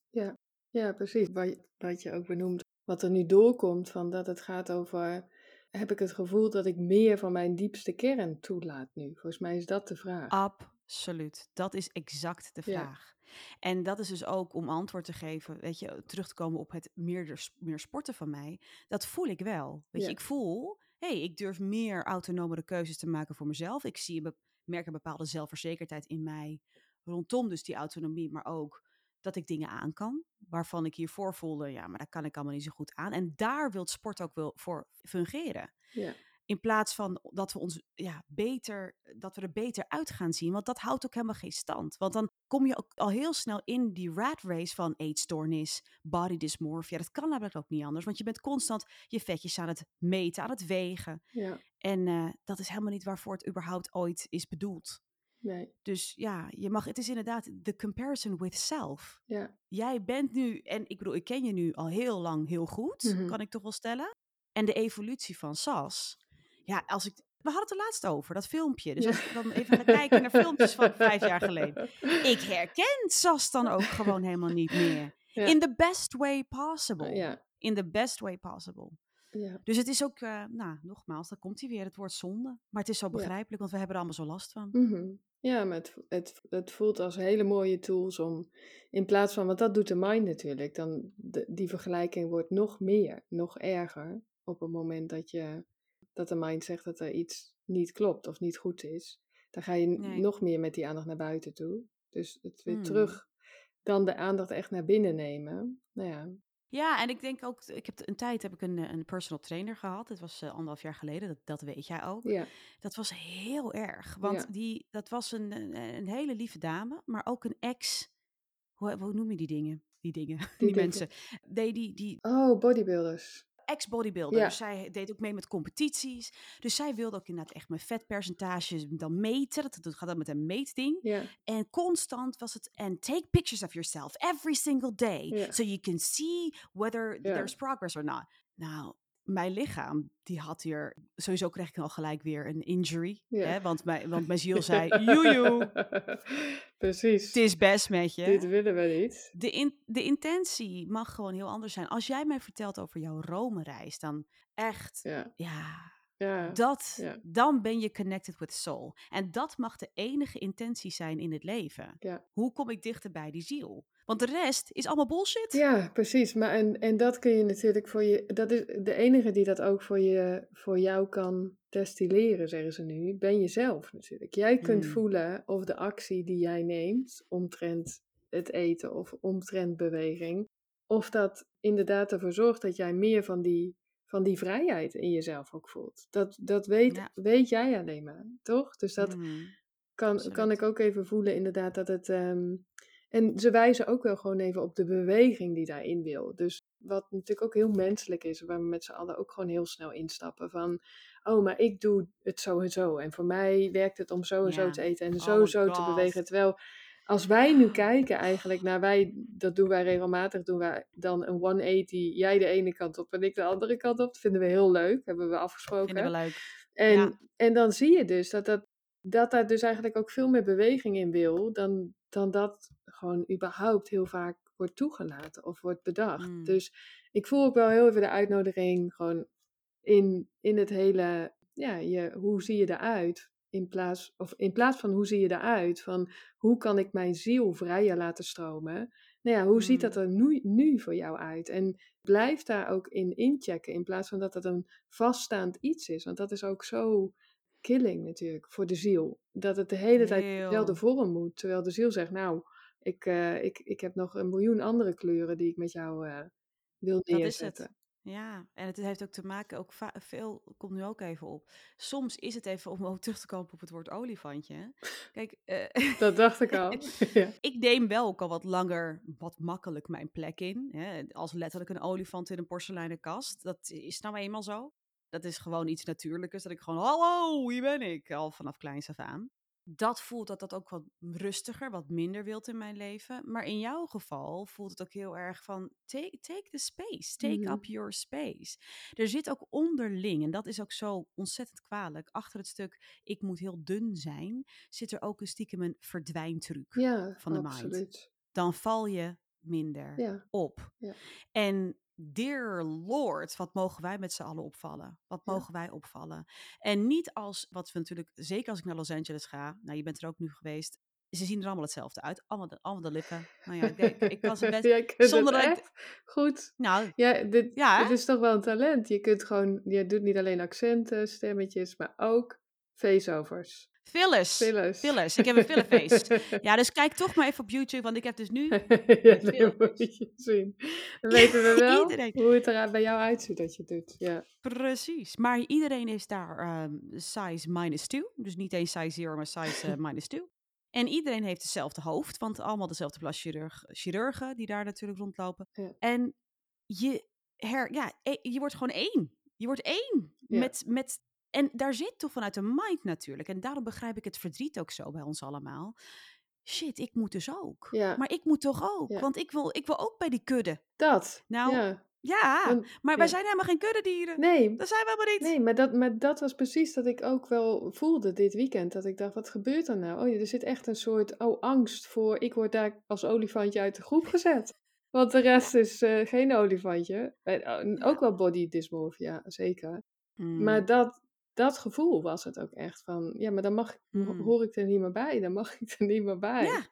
Speaker 2: Ja, precies. Wat je, wat je ook benoemt, wat er nu doorkomt, van dat het gaat over, heb ik het gevoel dat ik meer van mijn diepste kern toelaat nu? Volgens mij is dat de vraag.
Speaker 1: Absoluut. Dat is exact de
Speaker 2: Ja.
Speaker 1: vraag. En dat is dus ook om antwoord te geven, weet je, terug te komen op het meer, meer sporten van mij. Dat voel ik wel. Weet
Speaker 2: Ja.
Speaker 1: je, ik voel, hé, hey, ik durf meer autonomere keuzes te maken voor mezelf. Ik zie, merk een bepaalde zelfverzekerdheid in mij rondom dus die autonomie, maar ook dat ik dingen aan kan, waarvan ik hiervoor voelde, ja, maar dat kan ik allemaal niet zo goed aan. En daar wil sport ook wel voor fungeren.
Speaker 2: Ja.
Speaker 1: In plaats van dat we ons ja, beter, dat we er beter uit gaan zien. Want dat houdt ook helemaal geen stand. Want dan kom je ook al heel snel in die rat race van eetstoornis, body dysmorphia. Dat kan namelijk ook niet anders. Want je bent constant je vetjes aan het meten, aan het wegen.
Speaker 2: Ja,
Speaker 1: En eh, dat is helemaal niet waarvoor het überhaupt ooit is bedoeld.
Speaker 2: Nee,
Speaker 1: Dus ja, je mag, het is inderdaad de comparison with self.
Speaker 2: ja,
Speaker 1: Jij bent nu, en ik bedoel, ik ken je nu al heel lang heel goed,
Speaker 2: Mhm.
Speaker 1: kan ik toch wel stellen. En de evolutie van Sas. Ja, als ik. We hadden het er laatst over, dat filmpje. Dus
Speaker 2: Ja.
Speaker 1: als ik dan even ga kijken naar filmpjes van vijf jaar geleden. Ik herken Sas dan ook gewoon helemaal niet meer.
Speaker 2: Ja.
Speaker 1: In the best way possible.
Speaker 2: Ja,
Speaker 1: In the best way possible.
Speaker 2: Ja,
Speaker 1: Dus het is ook, eh, nou, nogmaals, dan komt hij weer, het woord zonde. Maar het is zo
Speaker 2: Ja.
Speaker 1: begrijpelijk, want we hebben er allemaal zo last van.
Speaker 2: mhm. ja maar het, het, het voelt als hele mooie tools om, in plaats van, want dat doet de mind natuurlijk, dan de, die vergelijking wordt nog meer, nog erger op het moment dat je, dat de mind zegt dat er iets niet klopt of niet goed is. Dan ga je
Speaker 1: Nee.
Speaker 2: nog meer met die aandacht naar buiten toe. Dus het weer
Speaker 1: Hmm.
Speaker 2: terug, dan de aandacht echt naar binnen nemen. Nou ja,
Speaker 1: Ja, en ik denk ook, ik heb een tijd heb ik een, eh, een personal trainer gehad. Dat was eh, anderhalf jaar geleden, dat, dat weet jij ook.
Speaker 2: ja,
Speaker 1: Dat was heel erg, want
Speaker 2: Ja.
Speaker 1: die, dat was een, een, een hele lieve dame, maar ook een ex, hoe, hoe noem je die dingen? Die dingen, die,
Speaker 2: dingen.
Speaker 1: mensen. Nee, die, die
Speaker 2: oh, bodybuilders.
Speaker 1: Ex-bodybuilder,
Speaker 2: Ja.
Speaker 1: dus zij deed ook mee met competities. Dus zij wilde ook inderdaad echt mijn vetpercentages dan meten. Dat, dat gaat dan met een meetding.
Speaker 2: Ja,
Speaker 1: En constant was het, and take pictures of yourself every single day.
Speaker 2: Ja.
Speaker 1: So you can see whether there's progress or not. Nou, mijn lichaam, die had hier, sowieso kreeg ik al gelijk weer een injury.
Speaker 2: Ja.
Speaker 1: Hè? Want, mijn, want mijn ziel zei, joejoe,
Speaker 2: Precies.
Speaker 1: het is best met je.
Speaker 2: Dit willen we niet.
Speaker 1: De, in, de intentie mag gewoon heel anders zijn. Als jij mij vertelt over jouw Rome-reis, dan echt,
Speaker 2: Ja,
Speaker 1: ja,
Speaker 2: ja,
Speaker 1: dat,
Speaker 2: ja.
Speaker 1: dan ben je connected with soul. En dat mag de enige intentie zijn in het leven.
Speaker 2: Ja.
Speaker 1: Hoe kom ik dichter bij die ziel? Want de rest is allemaal bullshit.
Speaker 2: ja, precies. Maar en, en dat kun je natuurlijk voor je. Dat is de enige die dat ook voor, je, voor jou kan destilleren, zeggen ze nu. Ben jezelf natuurlijk. Jij kunt
Speaker 1: Hmm.
Speaker 2: voelen of de actie die jij neemt omtrent het eten of omtrent beweging. Of dat inderdaad ervoor zorgt dat jij meer van die, van die vrijheid in jezelf ook voelt. Dat, dat weet,
Speaker 1: Ja.
Speaker 2: weet jij alleen maar, toch? Dus dat,
Speaker 1: Mm,
Speaker 2: kan,
Speaker 1: Absoluut.
Speaker 2: kan ik ook even voelen, inderdaad, dat het. ehm, en ze wijzen ook wel gewoon even op de beweging die daarin wil. Dus wat natuurlijk ook heel menselijk is, waar we met z'n allen ook gewoon heel snel instappen. Van, oh, maar ik doe het zo en zo. En voor mij werkt het om zo en zo te eten en
Speaker 1: Oh
Speaker 2: zo
Speaker 1: my
Speaker 2: zo te bewegen. Terwijl als wij nu kijken eigenlijk naar wij, dat doen wij regelmatig, doen wij dan een 180, jij de ene kant op en ik de andere kant op. Dat vinden we heel leuk, hebben we afgesproken.
Speaker 1: Vinden we leuk.
Speaker 2: En,
Speaker 1: Ja.
Speaker 2: en dan zie je dus dat, dat, dat daar dus eigenlijk ook veel meer beweging in wil dan, dan dat gewoon überhaupt heel vaak wordt toegelaten of wordt bedacht.
Speaker 1: Mm.
Speaker 2: Dus ik voel ook wel heel even de uitnodiging gewoon in, in het hele, ja, je, hoe zie je eruit? In plaats, of in plaats van hoe zie je eruit, van hoe kan ik mijn ziel vrijer laten stromen? Nou ja, hoe ziet dat
Speaker 1: Mm.
Speaker 2: er nu, nu voor jou uit? En blijf daar ook in inchecken, in plaats van dat het een vaststaand iets is. Want dat is ook zo killing natuurlijk voor de ziel. Dat het de hele tijd dezelfde vorm moet. Terwijl de ziel zegt, nou, ik, eh, ik, ik heb nog een miljoen andere kleuren die ik met jou eh, wil
Speaker 1: Dat is het.
Speaker 2: neerzetten.
Speaker 1: Ja, en het heeft ook te maken, ook veel komt nu ook even op. Soms is het even om ook terug te komen op het woord olifantje. hè. Kijk, eh,
Speaker 2: Dat dacht ik al. ja.
Speaker 1: ik neem wel ook al wat langer, wat makkelijk mijn plek in. Hè? Als letterlijk een olifant in een porseleinen kast. Dat is nou eenmaal zo. Dat is gewoon iets natuurlijks. Dat ik gewoon, hallo, hier ben ik. Al vanaf kleins af aan. Dat voelt dat dat ook wat rustiger, wat minder wilt in mijn leven. Maar in jouw geval voelt het ook heel erg van, take, take the space. Take up your space. Er zit ook onderling, en dat is ook zo ontzettend kwalijk. Achter het stuk, ik moet heel dun zijn, zit er ook een stiekem een verdwijntruc
Speaker 2: ja,
Speaker 1: van de mind
Speaker 2: absoluut.
Speaker 1: dan val je minder
Speaker 2: Ja,
Speaker 1: op.
Speaker 2: Ja.
Speaker 1: En dear lord, wat mogen wij met z'n allen opvallen? Wat
Speaker 2: Ja.
Speaker 1: mogen wij opvallen? En niet als, wat we natuurlijk, zeker als ik naar Los Angeles ga, nou je bent er ook nu geweest, ze zien er allemaal hetzelfde uit. Allemaal de, allemaal de lippen. Nou ja, ik, ik, ik kan ze best, zonder dat ik,
Speaker 2: goed.
Speaker 1: nou
Speaker 2: Ja, dit,
Speaker 1: ja,
Speaker 2: dit is toch wel een talent. Je kunt gewoon, je doet niet alleen accenten, stemmetjes, maar ook voiceovers.
Speaker 1: Fillers.
Speaker 2: fillers.
Speaker 1: Ik heb een fillerface. Ja, dus kijk toch maar even op YouTube, want ik heb dus nu
Speaker 2: ja, moet je zien. Dan weten we wel
Speaker 1: Iedereen.
Speaker 2: hoe het er bij jou uitziet dat je het doet. Ja.
Speaker 1: Precies, maar iedereen is daar ehm, size minus 2. Dus niet eens size 0, maar size eh, minus 2. En iedereen heeft hetzelfde hoofd, want allemaal dezelfde plaschirurg, chirurgen die daar natuurlijk rondlopen.
Speaker 2: Ja.
Speaker 1: En je, her, ja, e- je wordt gewoon één. Je wordt één.
Speaker 2: Ja.
Speaker 1: Met, met, en daar zit toch vanuit de mind natuurlijk. En daarom begrijp ik het verdriet ook zo bij ons allemaal. Shit, ik moet dus ook.
Speaker 2: Ja.
Speaker 1: Maar ik moet toch ook,
Speaker 2: Ja.
Speaker 1: want ik wil, ik wil ook bij die kudde.
Speaker 2: Dat.
Speaker 1: Nou,
Speaker 2: ja.
Speaker 1: Ja,
Speaker 2: Want-
Speaker 1: maar wij
Speaker 2: ja.
Speaker 1: zijn helemaal geen kuddedieren.
Speaker 2: Nee,
Speaker 1: Dat zijn we helemaal niet.
Speaker 2: Nee, maar dat, maar dat was precies dat ik ook wel voelde dit weekend. Dat ik dacht, wat gebeurt er nou? Oh ja, er zit echt een soort oh, angst voor, ik word daar als olifantje uit de groep gezet. Want de rest is eh, geen olifantje. Eh, Ook wel body dysmorphia, zeker. Maar
Speaker 1: Mm.
Speaker 2: dat, dat gevoel was het ook echt van, ja, maar dan mag, ik-
Speaker 1: Mm.
Speaker 2: hoor ik er niet meer bij. Dan mag ik er niet meer bij.
Speaker 1: Ja,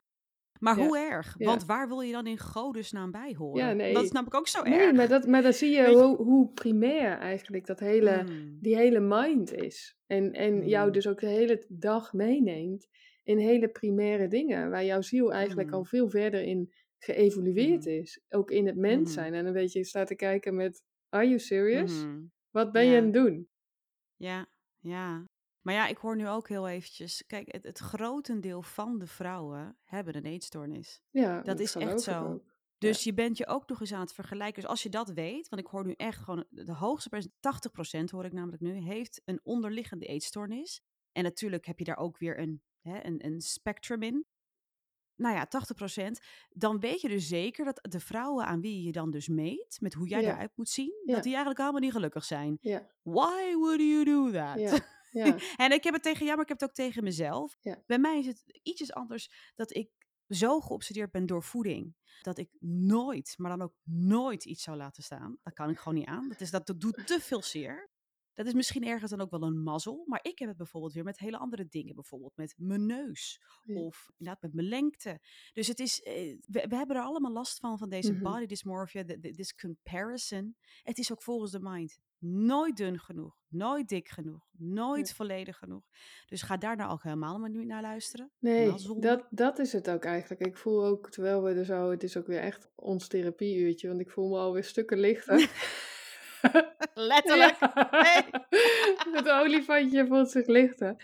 Speaker 1: maar
Speaker 2: Ja.
Speaker 1: hoe erg?
Speaker 2: Ja.
Speaker 1: Want waar wil je dan in godesnaam bij horen?
Speaker 2: Ja, nee.
Speaker 1: Dat is namelijk ook zo
Speaker 2: Nee,
Speaker 1: erg.
Speaker 2: maar, dat, maar dan zie je hoe, hoe primair eigenlijk dat hele...
Speaker 1: Mm.
Speaker 2: die hele mind is. En, en jou
Speaker 1: Mm.
Speaker 2: dus ook de hele dag meeneemt in hele primaire dingen. Waar jouw ziel eigenlijk al veel verder in geëvolueerd is. Ook in het mens zijn. En dan weet je, je staat te kijken met, are you serious? Wat ben je aan het doen?
Speaker 1: Ja, ja. Maar ja, ik hoor nu ook heel eventjes... Kijk, het, het grotendeel van de vrouwen hebben een eetstoornis.
Speaker 2: Ja,
Speaker 1: Dat is echt zo. Dus je bent je ook nog eens aan het vergelijken. Dus als je dat weet, want ik hoor nu echt gewoon de hoogste percentage, 80% hoor ik namelijk nu, heeft een onderliggende eetstoornis. En natuurlijk heb je daar ook weer een, hè, een, een spectrum in. Nou ja, 80%. Dan weet je dus zeker dat de vrouwen aan wie je dan dus meet, met hoe jij
Speaker 2: Ja.
Speaker 1: eruit moet zien,
Speaker 2: Ja.
Speaker 1: dat die eigenlijk allemaal niet gelukkig zijn.
Speaker 2: Ja,
Speaker 1: Why would you do that? en ik heb het tegen jou, maar ik heb het ook tegen mezelf. Bij mij is het ietsjes anders dat ik zo geobsedeerd ben door voeding. Dat ik nooit, maar dan ook nooit iets zou laten staan. Dat kan ik gewoon niet aan. Dat, is, dat, dat doet te veel zeer. Dat is misschien ergens dan ook wel een mazzel. Maar ik heb het bijvoorbeeld weer met hele andere dingen. Bijvoorbeeld met mijn neus.
Speaker 2: Ja.
Speaker 1: Of inderdaad met mijn lengte. Dus het is, eh, we, we hebben er allemaal last van, van deze
Speaker 2: Mhm.
Speaker 1: body dysmorphia. de- de- This comparison. Het is ook volgens de mind nooit dun genoeg. Nooit dik genoeg. Nooit volledig genoeg. Dus ga daar nou ook helemaal maar niet naar luisteren.
Speaker 2: Nee, dat, dat is het ook eigenlijk. Ik voel ook, terwijl we er zo, het is ook weer echt ons therapieuurtje, want ik voel me alweer stukken lichter.
Speaker 1: Letterlijk.
Speaker 2: Het olifantje voelt zich lichter.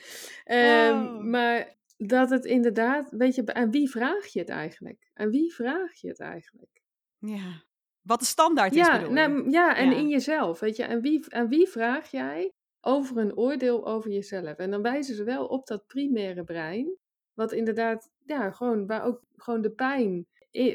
Speaker 2: Ehm,
Speaker 1: Oh.
Speaker 2: Maar dat het inderdaad, weet je, aan wie vraag je het eigenlijk? Aan wie vraag je het eigenlijk?
Speaker 1: Ja. Wat de standaard is, bedoel je?
Speaker 2: nou, ja en
Speaker 1: Ja.
Speaker 2: in jezelf, weet je. Aan wie, aan wie vraag jij over een oordeel over jezelf? En dan wijzen ze wel op dat primaire brein, wat inderdaad, ja, gewoon, waar ook gewoon de pijn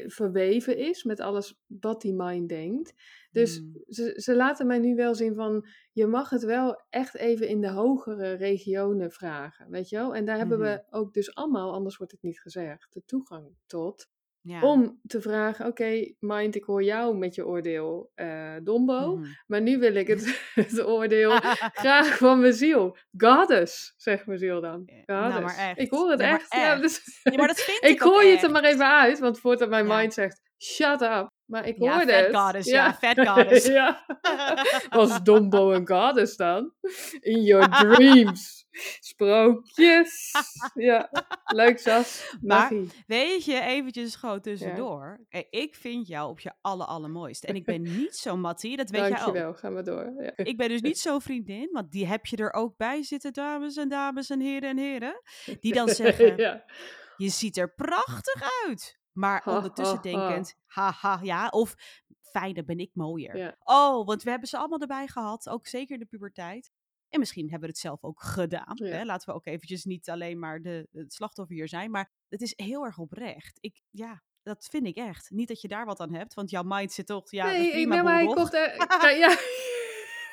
Speaker 2: verweven is met alles wat die mind denkt. Dus
Speaker 1: Mm.
Speaker 2: ze, ze laten mij nu wel zien van, je mag het wel echt even in de hogere regionen vragen, weet je wel? En daar hebben we ook dus allemaal, anders wordt het niet gezegd, de toegang tot.
Speaker 1: Ja.
Speaker 2: Om te vragen, oké, mind, ik hoor jou met je oordeel, eh Dombo.
Speaker 1: Mhm.
Speaker 2: Maar nu wil ik het, het oordeel graag van mijn ziel. Goddess, zegt mijn ziel dan. Goddess.
Speaker 1: nou, maar echt.
Speaker 2: Ik hoor het
Speaker 1: maar
Speaker 2: echt. Ja, dus,
Speaker 1: Ja, maar dat vind
Speaker 2: ik
Speaker 1: ik ook
Speaker 2: gooi het er maar even uit, want voordat mijn mind zegt, shut up. Maar ik
Speaker 1: Ja,
Speaker 2: hoorde
Speaker 1: fat
Speaker 2: het.
Speaker 1: goddess, ja, fat goddess.
Speaker 2: ja. Was Dombo een goddess dan? In your dreams. Sprookjes. Ja, leuk Sas.
Speaker 1: Maar-. Weet je, eventjes gewoon tussendoor. Ik vind jou op je aller, allermooiste. En ik ben niet zo Mattie, dat weet jij ook.
Speaker 2: Dankjewel, ga maar door. Ja.
Speaker 1: Ik ben dus niet zo'n vriendin, want die heb je er ook bij zitten, dames en dames en heren en heren. Die dan zeggen,
Speaker 2: ja.
Speaker 1: je ziet er prachtig uit. Maar
Speaker 2: Ha,
Speaker 1: ondertussen
Speaker 2: ha, ha.
Speaker 1: denkend, haha, ja. Of, fijn, dan ben ik mooier.
Speaker 2: Ja.
Speaker 1: Oh, want we hebben ze allemaal erbij gehad, ook zeker in de puberteit. En misschien hebben we het zelf ook gedaan.
Speaker 2: Ja.
Speaker 1: Hè? Laten we ook eventjes niet alleen maar de, het slachtoffer hier zijn. Maar het is heel erg oprecht. Ik, ja, dat vind ik echt. Niet dat je daar wat aan hebt, want jouw mind zit toch, ja,
Speaker 2: nee, ik
Speaker 1: prima,
Speaker 2: ben maar ik kocht er, ja.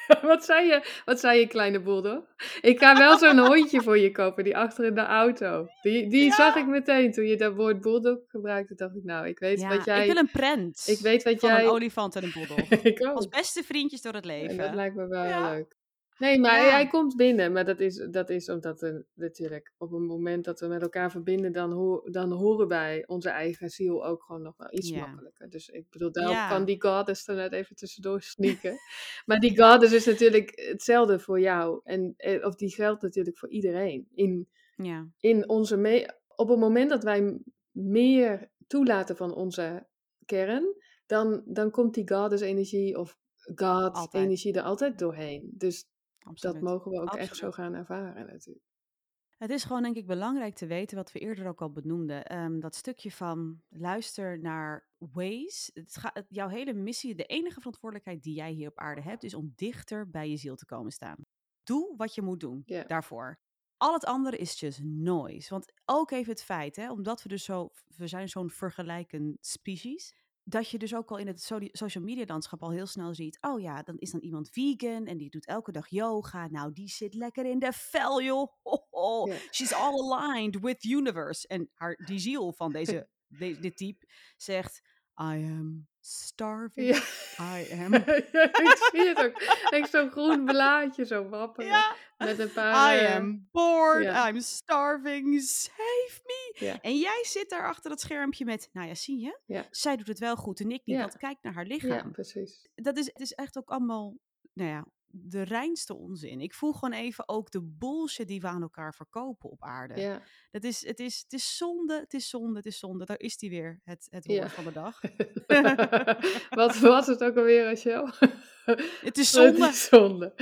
Speaker 2: Wat zei je? Wat zei je, kleine bulldog? Ik ga wel zo'n hondje voor je kopen, die achter in de auto. Die, die
Speaker 1: Ja.
Speaker 2: zag ik meteen toen je dat woord bulldog gebruikte. Dacht ik, nou, ik weet
Speaker 1: Ja,
Speaker 2: wat jij.
Speaker 1: ik wil een prent
Speaker 2: ik weet wat
Speaker 1: van
Speaker 2: jij.
Speaker 1: een olifant en een
Speaker 2: ook.
Speaker 1: Als beste vriendjes door het
Speaker 2: En
Speaker 1: leven.
Speaker 2: dat lijkt me wel
Speaker 1: Ja.
Speaker 2: heel leuk. Nee, maar
Speaker 1: Ja.
Speaker 2: hij komt binnen. Maar dat is, dat is omdat we natuurlijk op een moment dat we met elkaar verbinden, dan, hoor, dan horen wij onze eigen ziel ook gewoon nog wel iets
Speaker 1: Ja.
Speaker 2: makkelijker. Dus ik bedoel, daarom
Speaker 1: Ja.
Speaker 2: kan die goddess er net even tussendoor sneaken. maar die goddess is natuurlijk hetzelfde voor jou. En, eh, of die geldt natuurlijk voor iedereen. In,
Speaker 1: Ja,
Speaker 2: in onze op het moment dat wij meer toelaten van onze kern, dan, dan komt die goddess-energie of
Speaker 1: Altijd.
Speaker 2: God-energie er altijd doorheen. Dus
Speaker 1: absoluut.
Speaker 2: dat mogen we ook echt zo gaan ervaren natuurlijk.
Speaker 1: Het is gewoon denk ik belangrijk te weten, wat we eerder ook al benoemden. ehm, dat stukje van luister naar ways. Het ga, het- jouw hele missie, de enige verantwoordelijkheid die jij hier op aarde hebt, is om dichter bij je ziel te komen staan. Doe wat je moet doen daarvoor. Al het andere is just noise. Want ook even het feit, hè, omdat we dus zo, we zijn zo'n vergelijkend species, dat je dus ook al in het so- social media landschap al heel snel ziet, oh ja, dan is dan iemand vegan en die doet elke dag yoga. Nou, die zit lekker in de vel, joh. She's all aligned with universe. En haar, die ziel van deze, de- dit type zegt, I am starving.
Speaker 2: Ja.
Speaker 1: I am...
Speaker 2: ik zie het ook. Echt zo'n groen blaadje zo wapperen.
Speaker 1: Ja.
Speaker 2: Met een paar...
Speaker 1: I
Speaker 2: eh,
Speaker 1: am bored. I'm starving, save me. En jij zit daar achter dat schermpje met, nou ja, zie je? Zij doet het wel goed en ik niet, want kijk naar haar
Speaker 2: Ja,
Speaker 1: lichaam.
Speaker 2: precies.
Speaker 1: Dat is, het is echt ook allemaal, nou ja, de reinste onzin. Ik voel gewoon even ook de bullshit die we aan elkaar verkopen op aarde.
Speaker 2: Ja.
Speaker 1: Dat is, het, is, het is zonde, het is zonde, het is zonde. Daar is die weer, het, het
Speaker 2: Ja.
Speaker 1: woord van de dag.
Speaker 2: Wat was het ook alweer, Rachel?
Speaker 1: Het is
Speaker 2: Het
Speaker 1: zonde.
Speaker 2: is zonde.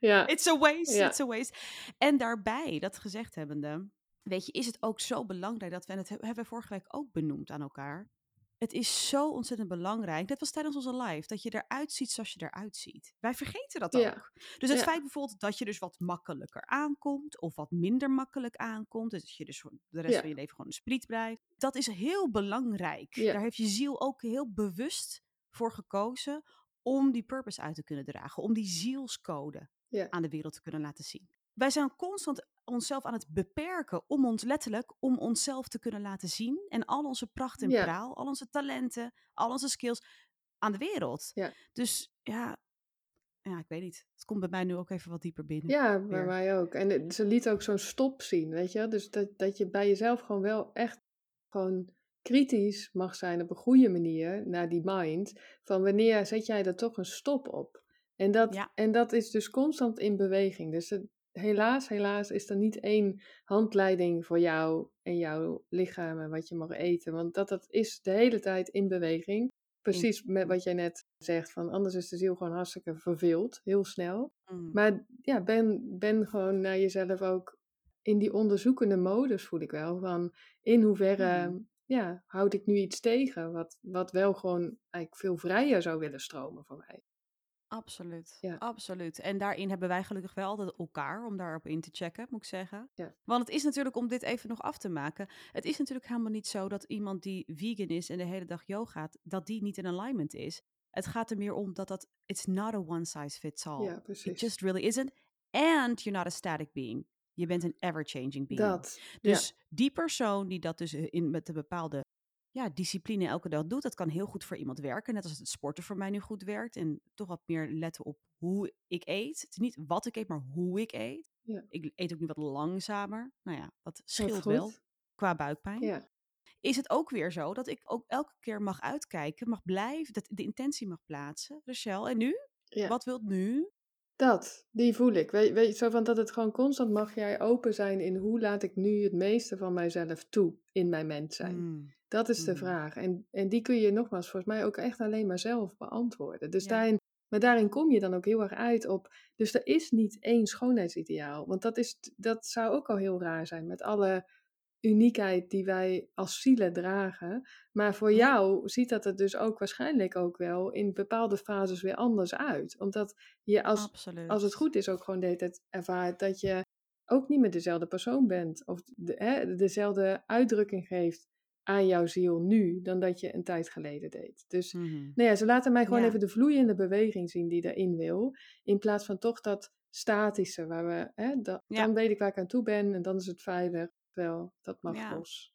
Speaker 2: Ja.
Speaker 1: It's a waste,
Speaker 2: Ja.
Speaker 1: it's a waste. En daarbij, dat gezegd hebbende, weet je, is het ook zo belangrijk dat we, en dat he- hebben we vorige week ook benoemd aan elkaar. Het is zo ontzettend belangrijk, dat was tijdens onze live, dat je eruit ziet zoals je eruit ziet. Wij vergeten dat
Speaker 2: Ja.
Speaker 1: ook. Dus het
Speaker 2: Ja.
Speaker 1: feit bijvoorbeeld dat je dus wat makkelijker aankomt, of wat minder makkelijk aankomt, dus dat je dus de rest
Speaker 2: Ja.
Speaker 1: van je leven gewoon een spriet blijft, dat is heel belangrijk. Daar heeft je ziel ook heel bewust voor gekozen om die purpose uit te kunnen dragen, om die zielscode aan de wereld te kunnen laten zien. Wij zijn constant onszelf aan het beperken om ons letterlijk om onszelf te kunnen laten zien en al onze pracht en
Speaker 2: Ja.
Speaker 1: praal, al onze talenten, al onze skills aan de wereld.
Speaker 2: Ja.
Speaker 1: Dus ja, ja, ik weet niet. Het komt bij mij nu ook even wat dieper binnen.
Speaker 2: Ja, bij mij ook. En het- ze liet ook zo'n stop zien, weet je. Dus dat, dat je bij jezelf gewoon wel echt gewoon kritisch mag zijn op een goede manier naar die mind. Van wanneer zet jij er toch een stop op? En dat,
Speaker 1: Ja.
Speaker 2: en dat is dus constant in beweging. Dus het, helaas, helaas is er niet één handleiding voor jou en jouw lichaam en wat je mag eten. Want dat, dat is de hele tijd in beweging. Precies met wat jij net zegt, van anders is de ziel gewoon hartstikke verveeld, heel snel.
Speaker 1: Mm.
Speaker 2: Maar ja, ben, ben gewoon naar jezelf ook in die onderzoekende modus, voel ik wel. Van in hoeverre
Speaker 1: Mhm.
Speaker 2: ja, houd ik nu iets tegen wat, wat wel gewoon eigenlijk veel vrijer zou willen stromen voor mij.
Speaker 1: Absoluut,
Speaker 2: Ja.
Speaker 1: absoluut. En daarin hebben wij gelukkig wel altijd elkaar om daarop in te checken, moet ik zeggen.
Speaker 2: Ja.
Speaker 1: Want het is natuurlijk, om dit even nog af te maken, het is natuurlijk helemaal niet zo dat iemand die vegan is en de hele dag yoga dat die niet in alignment is. Het gaat er meer om dat dat, it's not a one size fits all.
Speaker 2: Ja,
Speaker 1: It
Speaker 2: precies.
Speaker 1: just really isn't. And you're not a static being. Je bent een ever-changing being.
Speaker 2: Dat.
Speaker 1: Dus die persoon die dat dus in, met een bepaalde ja, discipline elke dag doet, dat kan heel goed voor iemand werken. Net als het sporten voor mij nu goed werkt. En toch wat meer letten op hoe ik eet. Het is niet wat ik eet, maar hoe ik eet.
Speaker 2: Ja.
Speaker 1: Ik eet ook nu wat langzamer. Nou ja, dat scheelt wel qua buikpijn.
Speaker 2: Ja.
Speaker 1: Is het ook weer zo dat ik ook elke keer mag uitkijken, mag blijven, dat de intentie mag plaatsen. Rachel, en nu?
Speaker 2: Ja.
Speaker 1: Wat wilt nu?
Speaker 2: Dat, die voel ik. Weet, weet, zo van dat het gewoon constant mag jij open zijn in hoe laat ik nu het meeste van mijzelf toe in mijn mens zijn.
Speaker 1: Mm,
Speaker 2: Dat is de
Speaker 1: Mhm.
Speaker 2: vraag. En, en die kun je nogmaals volgens mij ook echt alleen maar zelf beantwoorden. Dus
Speaker 1: Ja.
Speaker 2: daarin, maar daarin kom je dan ook heel erg uit op. Dus er is niet één schoonheidsideaal. Want dat, is, dat zou ook al heel raar zijn met alle uniekheid die wij als zielen dragen. Maar voor jou ziet dat er dus ook waarschijnlijk ook wel in bepaalde fases weer anders uit. Omdat je als,
Speaker 1: Absoluut.
Speaker 2: als het goed is ook gewoon de hele tijd ervaart dat je ook niet meer dezelfde persoon bent. Of de, hè, dezelfde uitdrukking geeft aan jouw ziel nu dan dat je een tijd geleden deed. Dus
Speaker 1: Mhm.
Speaker 2: nou ja, ze laten mij gewoon
Speaker 1: Ja.
Speaker 2: even de vloeiende beweging zien die erin wil. In plaats van toch dat statische, waar we, hè, dat,
Speaker 1: Ja.
Speaker 2: dan weet ik waar ik aan toe ben en dan is het veilig. Wel, dat mag
Speaker 1: Ja.
Speaker 2: los.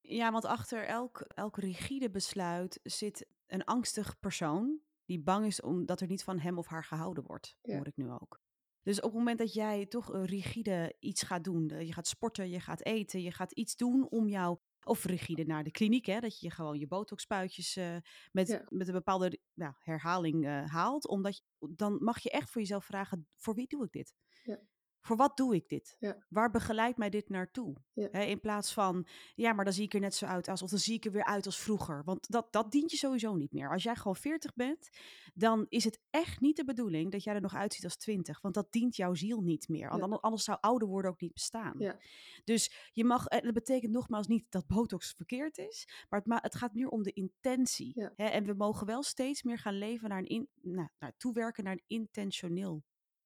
Speaker 1: Ja, want achter elk, elk rigide besluit zit een angstig persoon die bang is omdat er niet van hem of haar gehouden wordt, hoor ik nu ook. Dus op het moment dat jij toch een rigide iets gaat doen, je gaat sporten, je gaat eten, je gaat iets doen om jou, of rigide naar de kliniek, hè, dat je gewoon je botoxpuitjes eh, met,
Speaker 2: Ja.
Speaker 1: met een bepaalde ja, herhaling eh, haalt, omdat je, dan mag je echt voor jezelf vragen, voor wie doe ik dit?
Speaker 2: Ja.
Speaker 1: Voor wat doe ik dit?
Speaker 2: Ja.
Speaker 1: Waar begeleidt mij dit naartoe?
Speaker 2: Ja.
Speaker 1: In plaats van, ja, maar dan zie ik er net zo uit als, of dan zie ik er weer uit als vroeger. Want dat, dat dient je sowieso niet meer. Als jij gewoon 40 bent, dan is het echt niet de bedoeling dat jij er nog uitziet als 20. Want dat dient jouw ziel niet meer.
Speaker 2: Ja.
Speaker 1: Anders, zou ouder worden ook niet bestaan.
Speaker 2: Ja.
Speaker 1: Dus je mag, en dat betekent nogmaals niet dat botox verkeerd is, maar het, ma- het gaat meer om de intentie. En we mogen wel steeds meer gaan leven naar een, in, nou, naar toewerken naar een intentioneel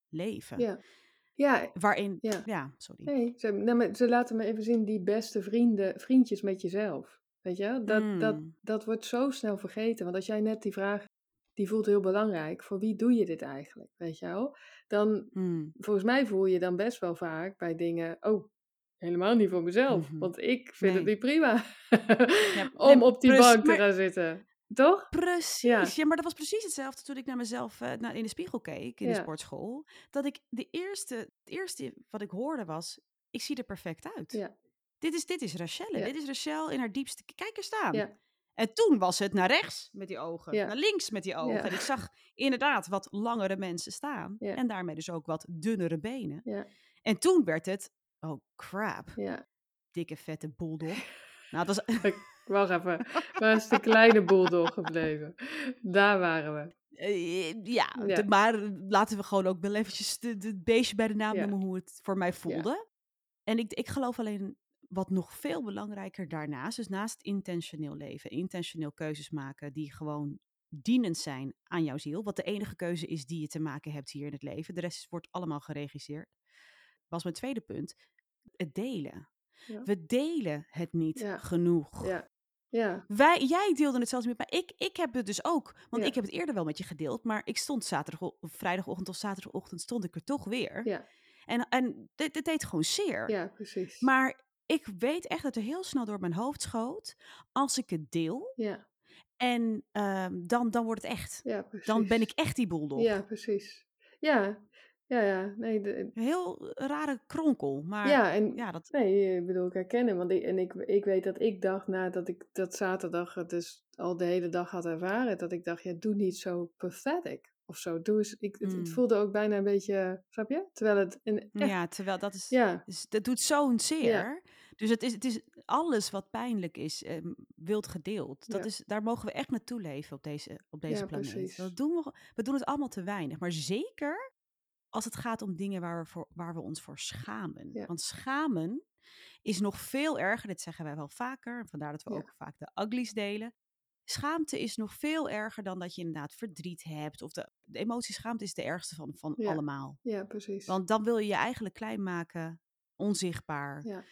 Speaker 1: leven.
Speaker 2: Ja. Ja,
Speaker 1: Waarin, ja,
Speaker 2: Ja.
Speaker 1: sorry.
Speaker 2: nee, ze, nou, ze laten me even zien die beste vrienden, vriendjes met jezelf. Weet je, dat, dat,
Speaker 1: Mm.
Speaker 2: dat wordt zo snel vergeten. Want als jij net die vraag, die voelt heel belangrijk, voor wie doe je dit eigenlijk? Weet je wel? Dan,
Speaker 1: Mm.
Speaker 2: volgens mij voel je dan best wel vaak bij dingen, oh, helemaal niet voor mezelf.
Speaker 1: Mhm.
Speaker 2: Want ik vind het niet prima om op die bank te
Speaker 1: maar-
Speaker 2: gaan zitten. Toch?
Speaker 1: Precies, ja. maar dat was precies hetzelfde toen ik naar mezelf eh, naar, in de spiegel keek in de sportschool. Dat ik de eerste, het eerste wat ik hoorde was, ik zie er perfect uit.
Speaker 2: Ja.
Speaker 1: Dit is, dit is Rachelle, dit is Rachel in haar diepste, kijk er staan.
Speaker 2: Ja.
Speaker 1: En toen was het naar rechts met die ogen,
Speaker 2: Ja.
Speaker 1: naar links met die ogen.
Speaker 2: Ja.
Speaker 1: En ik zag inderdaad wat langere mensen staan.
Speaker 2: Ja.
Speaker 1: En daarmee dus ook wat dunnere benen.
Speaker 2: Ja.
Speaker 1: En toen werd het, oh crap,
Speaker 2: Ja.
Speaker 1: dikke vette bulldog. Nou, het was,
Speaker 2: Wacht even. Waar is de kleine bulldog gebleven? Daar waren we.
Speaker 1: Eh, ja,
Speaker 2: Ja.
Speaker 1: de- maar laten we gewoon ook wel eventjes het beestje bij de naam
Speaker 2: Ja.
Speaker 1: noemen hoe het voor mij voelde. En ik, ik geloof alleen wat nog veel belangrijker daarnaast, dus naast intentioneel leven, intentioneel keuzes maken die gewoon dienend zijn aan jouw ziel, wat de enige keuze is die je te maken hebt hier in het leven. De rest wordt allemaal geregisseerd. Was mijn tweede punt, het delen.
Speaker 2: Ja.
Speaker 1: We delen het niet
Speaker 2: Ja.
Speaker 1: genoeg.
Speaker 2: Ja. Ja.
Speaker 1: Wij, jij deelde het zelfs met mij. Ik, ik heb het dus ook. Want
Speaker 2: Ja.
Speaker 1: ik heb het eerder wel met je gedeeld. Maar ik stond zaterdag, vrijdagochtend of zaterdagochtend stond ik er toch weer.
Speaker 2: Ja.
Speaker 1: En, en dit, dit deed gewoon zeer.
Speaker 2: Ja, precies.
Speaker 1: Maar ik weet echt dat er heel snel door mijn hoofd schoot. Als ik het deel.
Speaker 2: Ja.
Speaker 1: En ehm, dan, dan wordt het echt.
Speaker 2: Ja, precies.
Speaker 1: Dan ben ik echt die bulldog.
Speaker 2: Ja, precies. Ja. Ja, ja. Nee, de,
Speaker 1: heel rare kronkel. Maar
Speaker 2: ja, en
Speaker 1: ja, dat,
Speaker 2: Nee, ik bedoel, ik herkennen. Want ik, en ik, ik weet dat ik dacht nadat ik dat zaterdag het dus al de hele dag had ervaren, dat ik dacht, ja, doe niet zo pathetic of zo. Doe eens, ik, het, het
Speaker 1: Mm.
Speaker 2: voelde ook bijna een beetje, snap je? Terwijl het een echt,
Speaker 1: ja, terwijl dat is.
Speaker 2: ja,
Speaker 1: dat doet zo'n zeer. Dus het is, het is alles wat pijnlijk is, ehm, wild gedeeld. Dat
Speaker 2: Ja.
Speaker 1: is, daar mogen we echt naartoe leven op deze, op deze
Speaker 2: Ja,
Speaker 1: planeet.
Speaker 2: precies.
Speaker 1: Dat doen we, we doen het allemaal te weinig. Maar zeker als het gaat om dingen waar we, voor, waar we ons voor schamen.
Speaker 2: Ja.
Speaker 1: Want schamen is nog veel erger, dit zeggen wij wel vaker. Vandaar dat we
Speaker 2: Ja.
Speaker 1: ook vaak de uglies delen. schaamte is nog veel erger dan dat je inderdaad verdriet hebt. Of de, de emotie schaamte is de ergste van, van
Speaker 2: Ja.
Speaker 1: allemaal.
Speaker 2: Ja, precies.
Speaker 1: Want dan wil je je eigenlijk klein maken, onzichtbaar.
Speaker 2: Ja.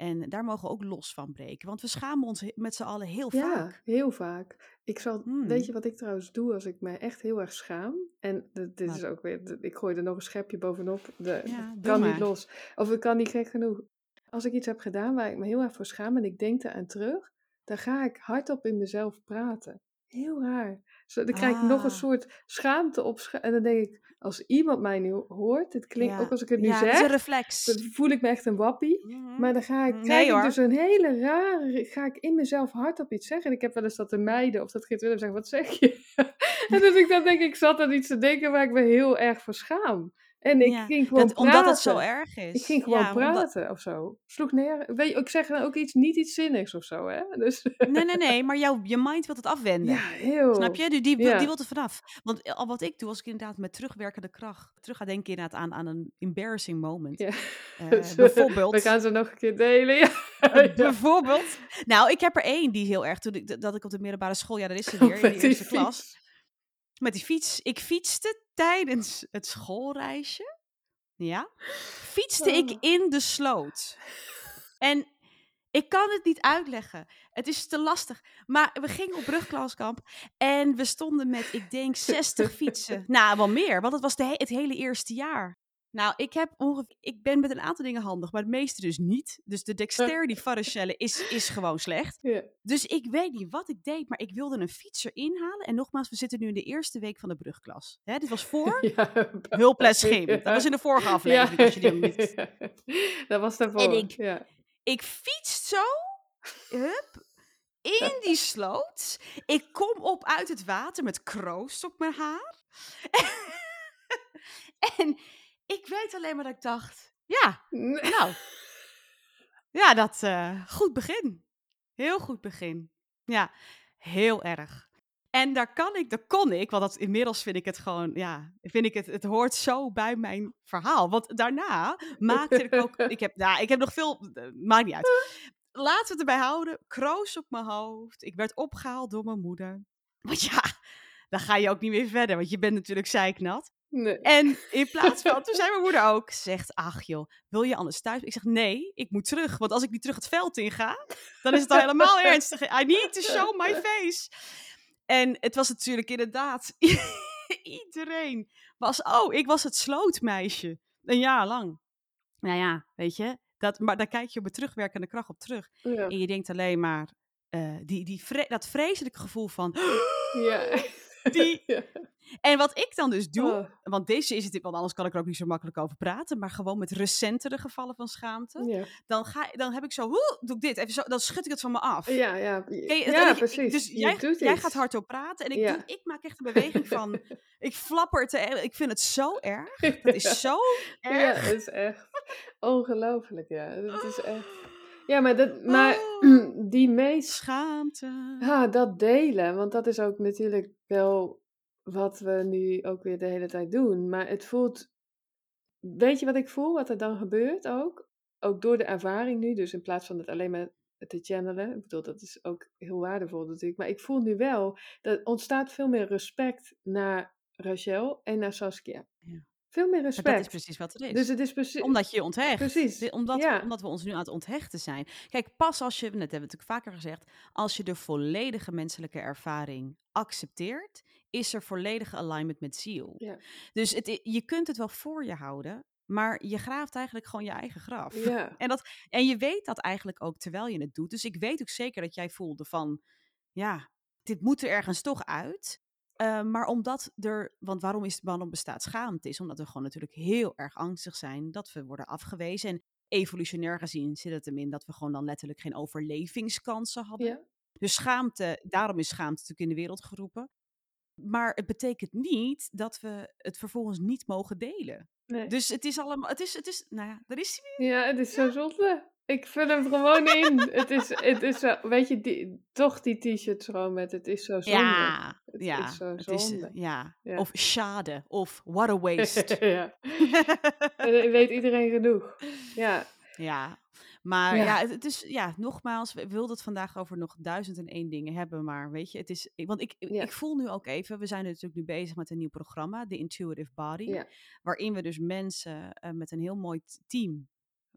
Speaker 1: En daar mogen we ook los van breken. Want we schamen ons met z'n allen heel
Speaker 2: Ja,
Speaker 1: vaak.
Speaker 2: heel vaak. Ik zal,
Speaker 1: Hmm.
Speaker 2: weet je wat ik trouwens doe als ik me echt heel erg schaam? En dit
Speaker 1: Wat?
Speaker 2: is ook weer, ik gooi er nog een schepje bovenop. De,
Speaker 1: Ja,
Speaker 2: kan niet los. Of het kan niet gek genoeg. Als ik iets heb gedaan waar ik me heel erg voor schaam en ik denk eraan terug, dan ga ik hardop in mezelf praten. Heel raar. Zo, dan krijg ik nog een
Speaker 1: Ah.
Speaker 2: soort schaamte op. scha- en dan denk ik, als iemand mij nu hoort, dit klinkt
Speaker 1: Ja.
Speaker 2: ook als ik het nu
Speaker 1: ja, het is een
Speaker 2: zeg,
Speaker 1: reflex.
Speaker 2: dan voel ik me echt een wappie.
Speaker 1: Mhm.
Speaker 2: Maar dan ga ik,
Speaker 1: Nee,
Speaker 2: krijg ik dus een hele rare, ga ik in mezelf hardop iets zeggen. En ik heb wel eens dat de meiden of dat Geert Willem zeggen, wat zeg je? en dus ik dan denk, ik zat aan iets te denken waar ik me heel erg voor schaam. En ik
Speaker 1: Ja,
Speaker 2: ging gewoon
Speaker 1: dat,
Speaker 2: praten.
Speaker 1: omdat het zo erg is.
Speaker 2: Ik ging gewoon
Speaker 1: Ja, omdat-
Speaker 2: praten of zo. Sloeg neer. Weet je, ik zeg dan ook iets, niet iets zinnigs of zo, hè? Dus,
Speaker 1: Nee, nee, nee, maar jouw, je mind wil het afwenden.
Speaker 2: ja, heel.
Speaker 1: Snap je? Die, die,
Speaker 2: Ja.
Speaker 1: die wil er vanaf. Want al wat ik doe, als ik inderdaad met terugwerkende kracht terug ga denken inderdaad aan, aan een embarrassing moment.
Speaker 2: Ja.
Speaker 1: Eh,
Speaker 2: Dus,
Speaker 1: bijvoorbeeld.
Speaker 2: We gaan ze nog een keer delen, ja.
Speaker 1: Eh. Bijvoorbeeld. Nou, ik heb er één die heel erg, toen ik, dat ik op de middelbare school, ja, daar is ze weer, in de eerste klas. Met die fiets. Ik fietste tijdens het schoolreisje. Ja. Fietste ik
Speaker 2: Oh.
Speaker 1: in de sloot. En ik kan het niet uitleggen. Het is te lastig. Maar we gingen op brugklaskamp. En we stonden met, ik denk, 60 fietsen. Nou, wel meer. Want het was de he- het hele eerste jaar. Nou, ik, heb ongeveer, ik ben met een aantal dingen handig, maar het meeste dus niet. Dus de dexterity varicelle is, is gewoon slecht.
Speaker 2: Ja.
Speaker 1: Dus ik weet niet wat ik deed, maar ik wilde een fietser inhalen. En nogmaals, we zitten nu in de eerste week van de brugklas. Hè, dit was voor
Speaker 2: Ja.
Speaker 1: hulples. Dat was in de vorige aflevering, als je die niet...
Speaker 2: Dat was daarvoor.
Speaker 1: En ik-
Speaker 2: Ja.
Speaker 1: Ik fiets zo, hup, in die sloot. Ik kom op uit het water met kroost op mijn haar. en ik weet alleen maar dat ik dacht, ja, nou, ja, dat, eh, goed begin. Heel goed begin. Ja, heel erg. En daar kan ik, daar kon ik, want dat, inmiddels vind ik het gewoon, ja, vind ik het, het hoort zo bij mijn verhaal. Want daarna maakte ik ook, ik heb, nou, ik heb nog veel, eh, maakt niet uit. Laten we het erbij houden, kroos op mijn hoofd. Ik werd opgehaald door mijn moeder. Want ja, dan ga je ook niet meer verder, want je bent natuurlijk zeiknat.
Speaker 2: Nee.
Speaker 1: En in plaats van, toen zei mijn moeder ook, zegt, ach joh, wil je anders thuis? Ik zeg, nee, ik moet terug, want als ik niet terug het veld in ga, dan is het al helemaal ernstig. I need to show my face. En het was natuurlijk inderdaad, iedereen was, oh, ik was het slootmeisje, een jaar lang. Nou ja, weet je, dat, maar daar kijk je op een terugwerkende kracht op terug.
Speaker 2: Ja.
Speaker 1: En je denkt alleen maar, eh, die, die vre- dat vreselijke gevoel van,
Speaker 2: Ja.
Speaker 1: die,
Speaker 2: Ja.
Speaker 1: en wat ik dan dus doe,
Speaker 2: Oh.
Speaker 1: want deze is het, want anders kan ik er ook niet zo makkelijk over praten, maar gewoon met recentere gevallen van schaamte,
Speaker 2: Ja.
Speaker 1: dan, ga, dan heb ik zo, hoe, doe ik dit, even zo, dan schud ik het van me af.
Speaker 2: Ja, ja.
Speaker 1: Je-
Speaker 2: ja, precies.
Speaker 1: Dus jij, jij gaat hardop praten en ik,
Speaker 2: Ja.
Speaker 1: doe, ik maak echt een beweging van, ik flapper te, ik vind het zo erg, dat is zo
Speaker 2: Ja,
Speaker 1: erg.
Speaker 2: dat is echt ongelooflijk, ja. Dat is echt... Ja, maar, dat, maar
Speaker 1: Oh.
Speaker 2: die meest...
Speaker 1: Schaamte.
Speaker 2: Ja, dat delen, want dat is ook natuurlijk wel wat we nu ook weer de hele tijd doen. Maar het voelt... Weet je wat ik voel, wat er dan gebeurt ook? Ook door de ervaring nu, dus in plaats van het alleen maar te channelen. Ik bedoel, dat is ook heel waardevol natuurlijk. Maar ik voel nu wel, dat er ontstaat veel meer respect naar Rachel en naar Saskia.
Speaker 1: Ja.
Speaker 2: Veel meer
Speaker 1: Maar
Speaker 2: respect.
Speaker 1: dat is precies wat het is.
Speaker 2: Dus het is precies...
Speaker 1: Omdat je je onthecht.
Speaker 2: Precies,
Speaker 1: Omdat,
Speaker 2: ja.
Speaker 1: omdat we ons nu aan het onthechten zijn. Kijk, pas als je, net hebben we natuurlijk vaker gezegd, als je de volledige menselijke ervaring accepteert, is er volledige alignment met ziel.
Speaker 2: Ja.
Speaker 1: Dus het, je kunt het wel voor je houden, maar je graaft eigenlijk gewoon je eigen graf.
Speaker 2: Ja,
Speaker 1: En, dat, en je weet dat eigenlijk ook terwijl je het doet. Dus ik weet ook zeker dat jij voelde van, ja, dit moet er ergens toch uit. Eh, maar omdat er, want waarom, is, waarom bestaat schaamte? Is omdat we gewoon natuurlijk heel erg angstig zijn dat we worden afgewezen. En evolutionair gezien zit het hem in dat we gewoon dan letterlijk geen overlevingskansen hadden.
Speaker 2: ja.
Speaker 1: Dus schaamte, daarom is schaamte natuurlijk in de wereld geroepen. Maar het betekent niet dat we het vervolgens niet mogen delen.
Speaker 2: Nee.
Speaker 1: Dus het is allemaal, het is, het is, nou ja, daar is hij
Speaker 2: Ja, het is zo zonde. Ik vul hem gewoon in. het is, het is zo, weet je, die, toch die t-shirts gewoon met het is zo zonde.
Speaker 1: Ja,
Speaker 2: Het
Speaker 1: ja,
Speaker 2: is zo
Speaker 1: is,
Speaker 2: zonde.
Speaker 1: ja.
Speaker 2: Ja.
Speaker 1: Of schade, of what a waste.
Speaker 2: ja. Dan weet iedereen genoeg. Ja,
Speaker 1: ja, Maar
Speaker 2: Ja.
Speaker 1: ja, het, is, ja, nogmaals, we wilden het vandaag over nog duizend en één dingen hebben. Maar weet je, het is, want ik,
Speaker 2: Ja.
Speaker 1: ik voel nu ook even, we zijn natuurlijk nu bezig met een nieuw programma, de Intuitive Body.
Speaker 2: Ja.
Speaker 1: Waarin we dus mensen eh, met een heel mooi team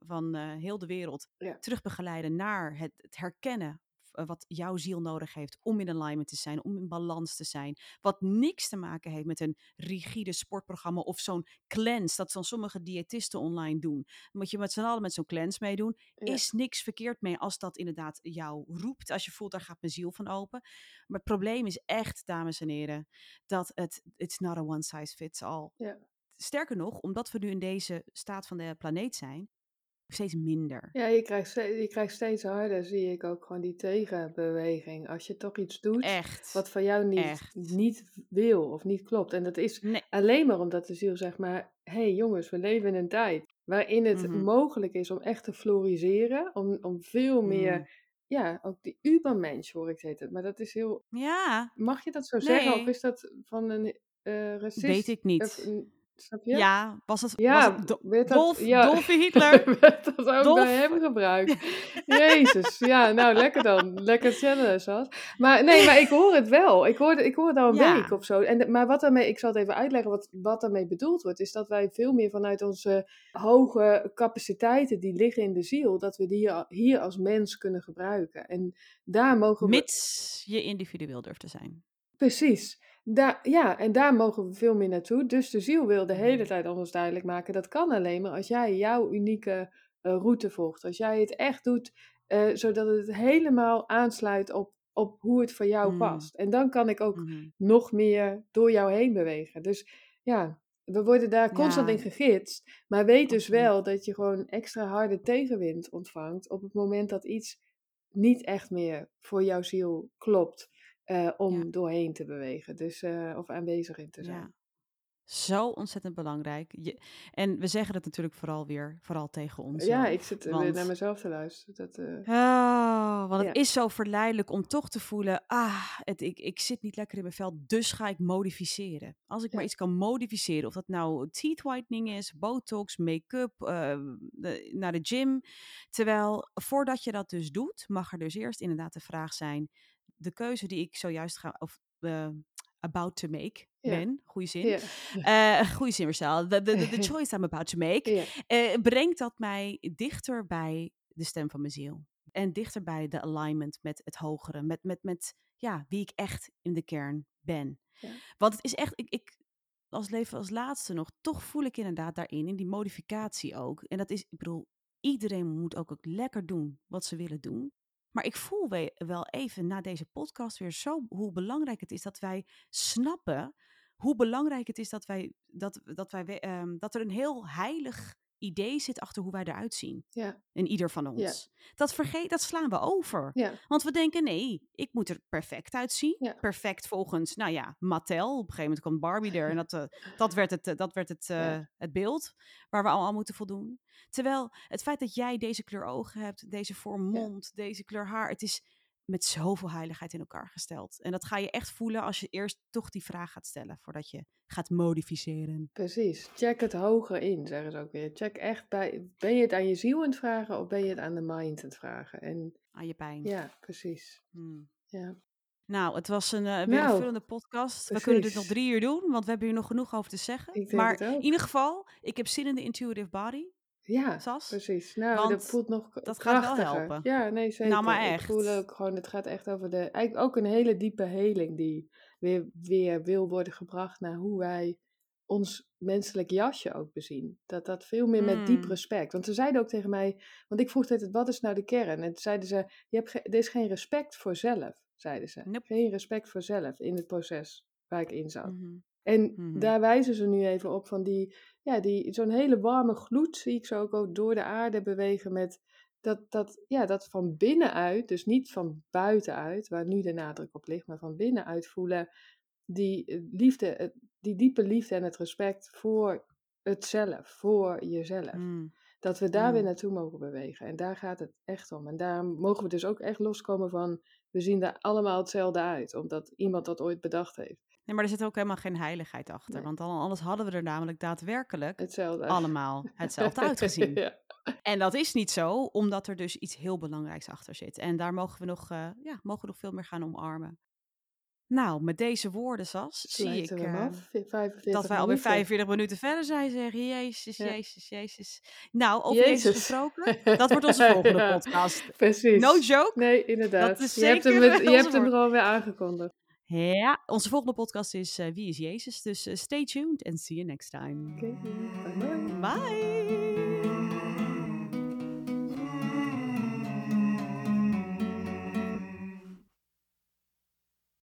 Speaker 1: van eh, heel de wereld
Speaker 2: Ja.
Speaker 1: terugbegeleiden naar het, het herkennen eh, wat jouw ziel nodig heeft om in alignment te zijn, om in balans te zijn. Wat niks te maken heeft met een rigide sportprogramma of zo'n cleanse, dat dan sommige diëtisten online doen. Moet je met z'n allen met zo'n cleanse meedoen.
Speaker 2: Ja.
Speaker 1: Is niks verkeerd mee als dat inderdaad jou roept. Als je voelt, daar gaat mijn ziel van open. Maar het probleem is echt, dames en heren, dat het it's not a one size fits all.
Speaker 2: Ja.
Speaker 1: Sterker nog, omdat we nu in deze staat van de planeet zijn, steeds minder.
Speaker 2: Ja, je krijgt, steeds, je krijgt steeds harder, zie ik ook gewoon die tegenbeweging. Als je toch iets doet
Speaker 1: Echt.
Speaker 2: wat van jou niet,
Speaker 1: Echt.
Speaker 2: niet wil of niet klopt. En dat is
Speaker 1: Nee.
Speaker 2: alleen maar omdat de ziel zegt, maar hé hey, jongens, we leven in een tijd waarin het
Speaker 1: Mhm.
Speaker 2: mogelijk is om echt te floriseren. Om, om veel meer,
Speaker 1: Mm.
Speaker 2: ja, ook die ubermensch hoor ik het. Maar dat is heel,
Speaker 1: Ja,
Speaker 2: mag je dat zo zeggen? Of is dat van een eh racist?
Speaker 1: weet ik niet.
Speaker 2: Snap je?
Speaker 1: Ja, was het,
Speaker 2: Ja,
Speaker 1: was het Do-
Speaker 2: werd dat-
Speaker 1: Dolf,
Speaker 2: ja.
Speaker 1: Dolfie Hitler?
Speaker 2: werd dat ook
Speaker 1: Dolf.
Speaker 2: bij hem gebruikt? Jezus, ja, nou lekker dan. Lekker channelen, Sas. Maar nee, maar ik hoor het wel. Ik hoor, ik hoor het al een
Speaker 1: Ja.
Speaker 2: week of zo. En, maar wat daarmee, ik zal het even uitleggen wat, wat daarmee bedoeld wordt, is dat wij veel meer vanuit onze hoge capaciteiten die liggen in de ziel, dat we die hier, hier als mens kunnen gebruiken. En daar mogen we...
Speaker 1: Mits je individueel durft te zijn.
Speaker 2: Precies. Ja, en daar mogen we veel meer naartoe. Dus de ziel wil de hele
Speaker 1: Mhm.
Speaker 2: tijd ons duidelijk maken. Dat kan alleen maar als jij jouw unieke eh, route volgt. Als jij het echt doet, eh, zodat het helemaal aansluit op, op hoe het voor jou
Speaker 1: Mm.
Speaker 2: past. En dan kan ik ook
Speaker 1: Mhm.
Speaker 2: nog meer door jou heen bewegen. Dus ja, we worden daar constant
Speaker 1: Ja.
Speaker 2: in gegidst. Maar weet dus wel dat je gewoon extra harde tegenwind ontvangt op het moment dat iets niet echt meer voor jouw ziel klopt. Eh, om
Speaker 1: Ja.
Speaker 2: doorheen te bewegen. Dus, eh, of aanwezig in te zijn.
Speaker 1: Ja. Zo ontzettend belangrijk. Je, en we zeggen het natuurlijk vooral weer, vooral tegen ons.
Speaker 2: Ja, ik zit eh, weer naar mezelf te luisteren. Dat, eh,
Speaker 1: Oh, want het is zo verleidelijk om toch te voelen, ah, het, ik, ik zit niet lekker in mijn vel, dus ga ik modificeren. Als ik maar iets kan modificeren, of dat nou teeth whitening is, botox, make-up, eh, naar de gym. Terwijl, voordat je dat dus doet, mag er dus eerst inderdaad de vraag zijn, de keuze die ik zojuist ga, of eh, about to make ben, goede zin. Eh goede zin, Marcel. The, the, the, choice I'm about to make eh, brengt dat mij dichter bij de stem van mijn ziel. En dichter bij de alignment met het hogere. Met, met, met ja, wie ik echt in de kern ben. Want het is echt, ik, ik als leven als laatste nog, toch voel ik inderdaad daarin, in die modificatie ook. En dat is, ik bedoel, iedereen moet ook, ook lekker doen wat ze willen doen. Maar ik voel we- wel even na deze podcast weer zo hoe belangrijk het is dat wij snappen hoe belangrijk het is dat wij dat, dat wij ehm, dat er een heel heilig idee zit achter hoe wij eruit zien.
Speaker 2: Ja.
Speaker 1: In ieder van ons. Dat, vergeet, dat slaan we over.
Speaker 2: Ja.
Speaker 1: Want we denken, nee, ik moet er perfect uitzien. Perfect volgens, nou ja, Mattel. Op een gegeven moment kwam Barbie er en dat, eh, dat werd, het, eh, dat werd het, eh, het beeld waar we allemaal aan moeten voldoen. Terwijl het feit dat jij deze kleur ogen hebt, deze vorm mond, deze kleur haar, het is met zoveel heiligheid in elkaar gesteld. En dat ga je echt voelen als je eerst toch die vraag gaat stellen voordat je gaat modificeren.
Speaker 2: Precies. Check het hoger in, zeggen ze ook weer. Check echt bij, ben je het aan je ziel aan het vragen of ben je het aan de mind aan het vragen? En
Speaker 1: Aan je pijn.
Speaker 2: ja, precies.
Speaker 1: Hmm.
Speaker 2: Ja.
Speaker 1: Nou, het was een, eh, weer
Speaker 2: Nou,
Speaker 1: podcast. We kunnen dit nog drie uur doen, want we hebben hier nog genoeg over te zeggen. Maar in ieder geval, ik heb zin in de intuitive body.
Speaker 2: Ja,
Speaker 1: Sas?
Speaker 2: precies. Nou,
Speaker 1: Want
Speaker 2: dat voelt nog
Speaker 1: dat gaat wel helpen.
Speaker 2: Ja, nee, zeker.
Speaker 1: Nou, maar
Speaker 2: Ik
Speaker 1: echt.
Speaker 2: voel ook gewoon, het gaat echt over de, eigenlijk ook een hele diepe heling die weer, weer wil worden gebracht naar hoe wij ons menselijk jasje ook bezien. Dat dat veel meer met diep
Speaker 1: Mm.
Speaker 2: respect. Want ze zeiden ook tegen mij, want ik vroeg altijd, wat is nou de kern? En toen zeiden ze, je hebt er is geen respect voor zelf, zeiden ze.
Speaker 1: Nope.
Speaker 2: Geen respect voor zelf in het proces waar ik in zat.
Speaker 1: Mhm.
Speaker 2: En
Speaker 1: Mhm.
Speaker 2: daar wijzen ze nu even op van die, ja, die, zo'n hele warme gloed zie ik zo ook, ook door de aarde bewegen met dat, dat, ja, dat van binnenuit, dus niet van buitenuit, waar nu de nadruk op ligt, maar van binnenuit voelen die eh, liefde, eh, die diepe liefde en het respect voor het zelf, voor jezelf.
Speaker 1: Mm.
Speaker 2: Dat we daar weer naartoe mogen bewegen. En daar gaat het echt om. En daar mogen we dus ook echt loskomen van, we zien er allemaal hetzelfde uit, omdat iemand dat ooit bedacht heeft.
Speaker 1: Nee, maar er zit ook helemaal geen heiligheid achter.
Speaker 2: Nee.
Speaker 1: Want anders hadden we er namelijk daadwerkelijk
Speaker 2: Hetzelfde.
Speaker 1: allemaal hetzelfde uitgezien.
Speaker 2: ja.
Speaker 1: En dat is niet zo, omdat er dus iets heel belangrijks achter zit. En daar mogen we nog, eh, ja, mogen we nog veel meer gaan omarmen. Nou, met deze woorden, Sas, zie ik.
Speaker 2: 45
Speaker 1: dat wij alweer
Speaker 2: minuten.
Speaker 1: 45 minuten verder zijn. Zeggen, jezus,
Speaker 2: Ja.
Speaker 1: jezus, jezus. Nou, over Jezus,
Speaker 2: Jezus.
Speaker 1: gesproken, dat wordt onze volgende
Speaker 2: Ja,
Speaker 1: podcast.
Speaker 2: Precies.
Speaker 1: No joke.
Speaker 2: Nee, inderdaad.
Speaker 1: is
Speaker 2: je hebt hem,
Speaker 1: zeker
Speaker 2: met- je hebt hem
Speaker 1: woord.
Speaker 2: er alweer aangekondigd.
Speaker 1: Ja, onze volgende podcast is eh, Wie is Jezus? Dus eh, stay tuned and see you next time. Bye!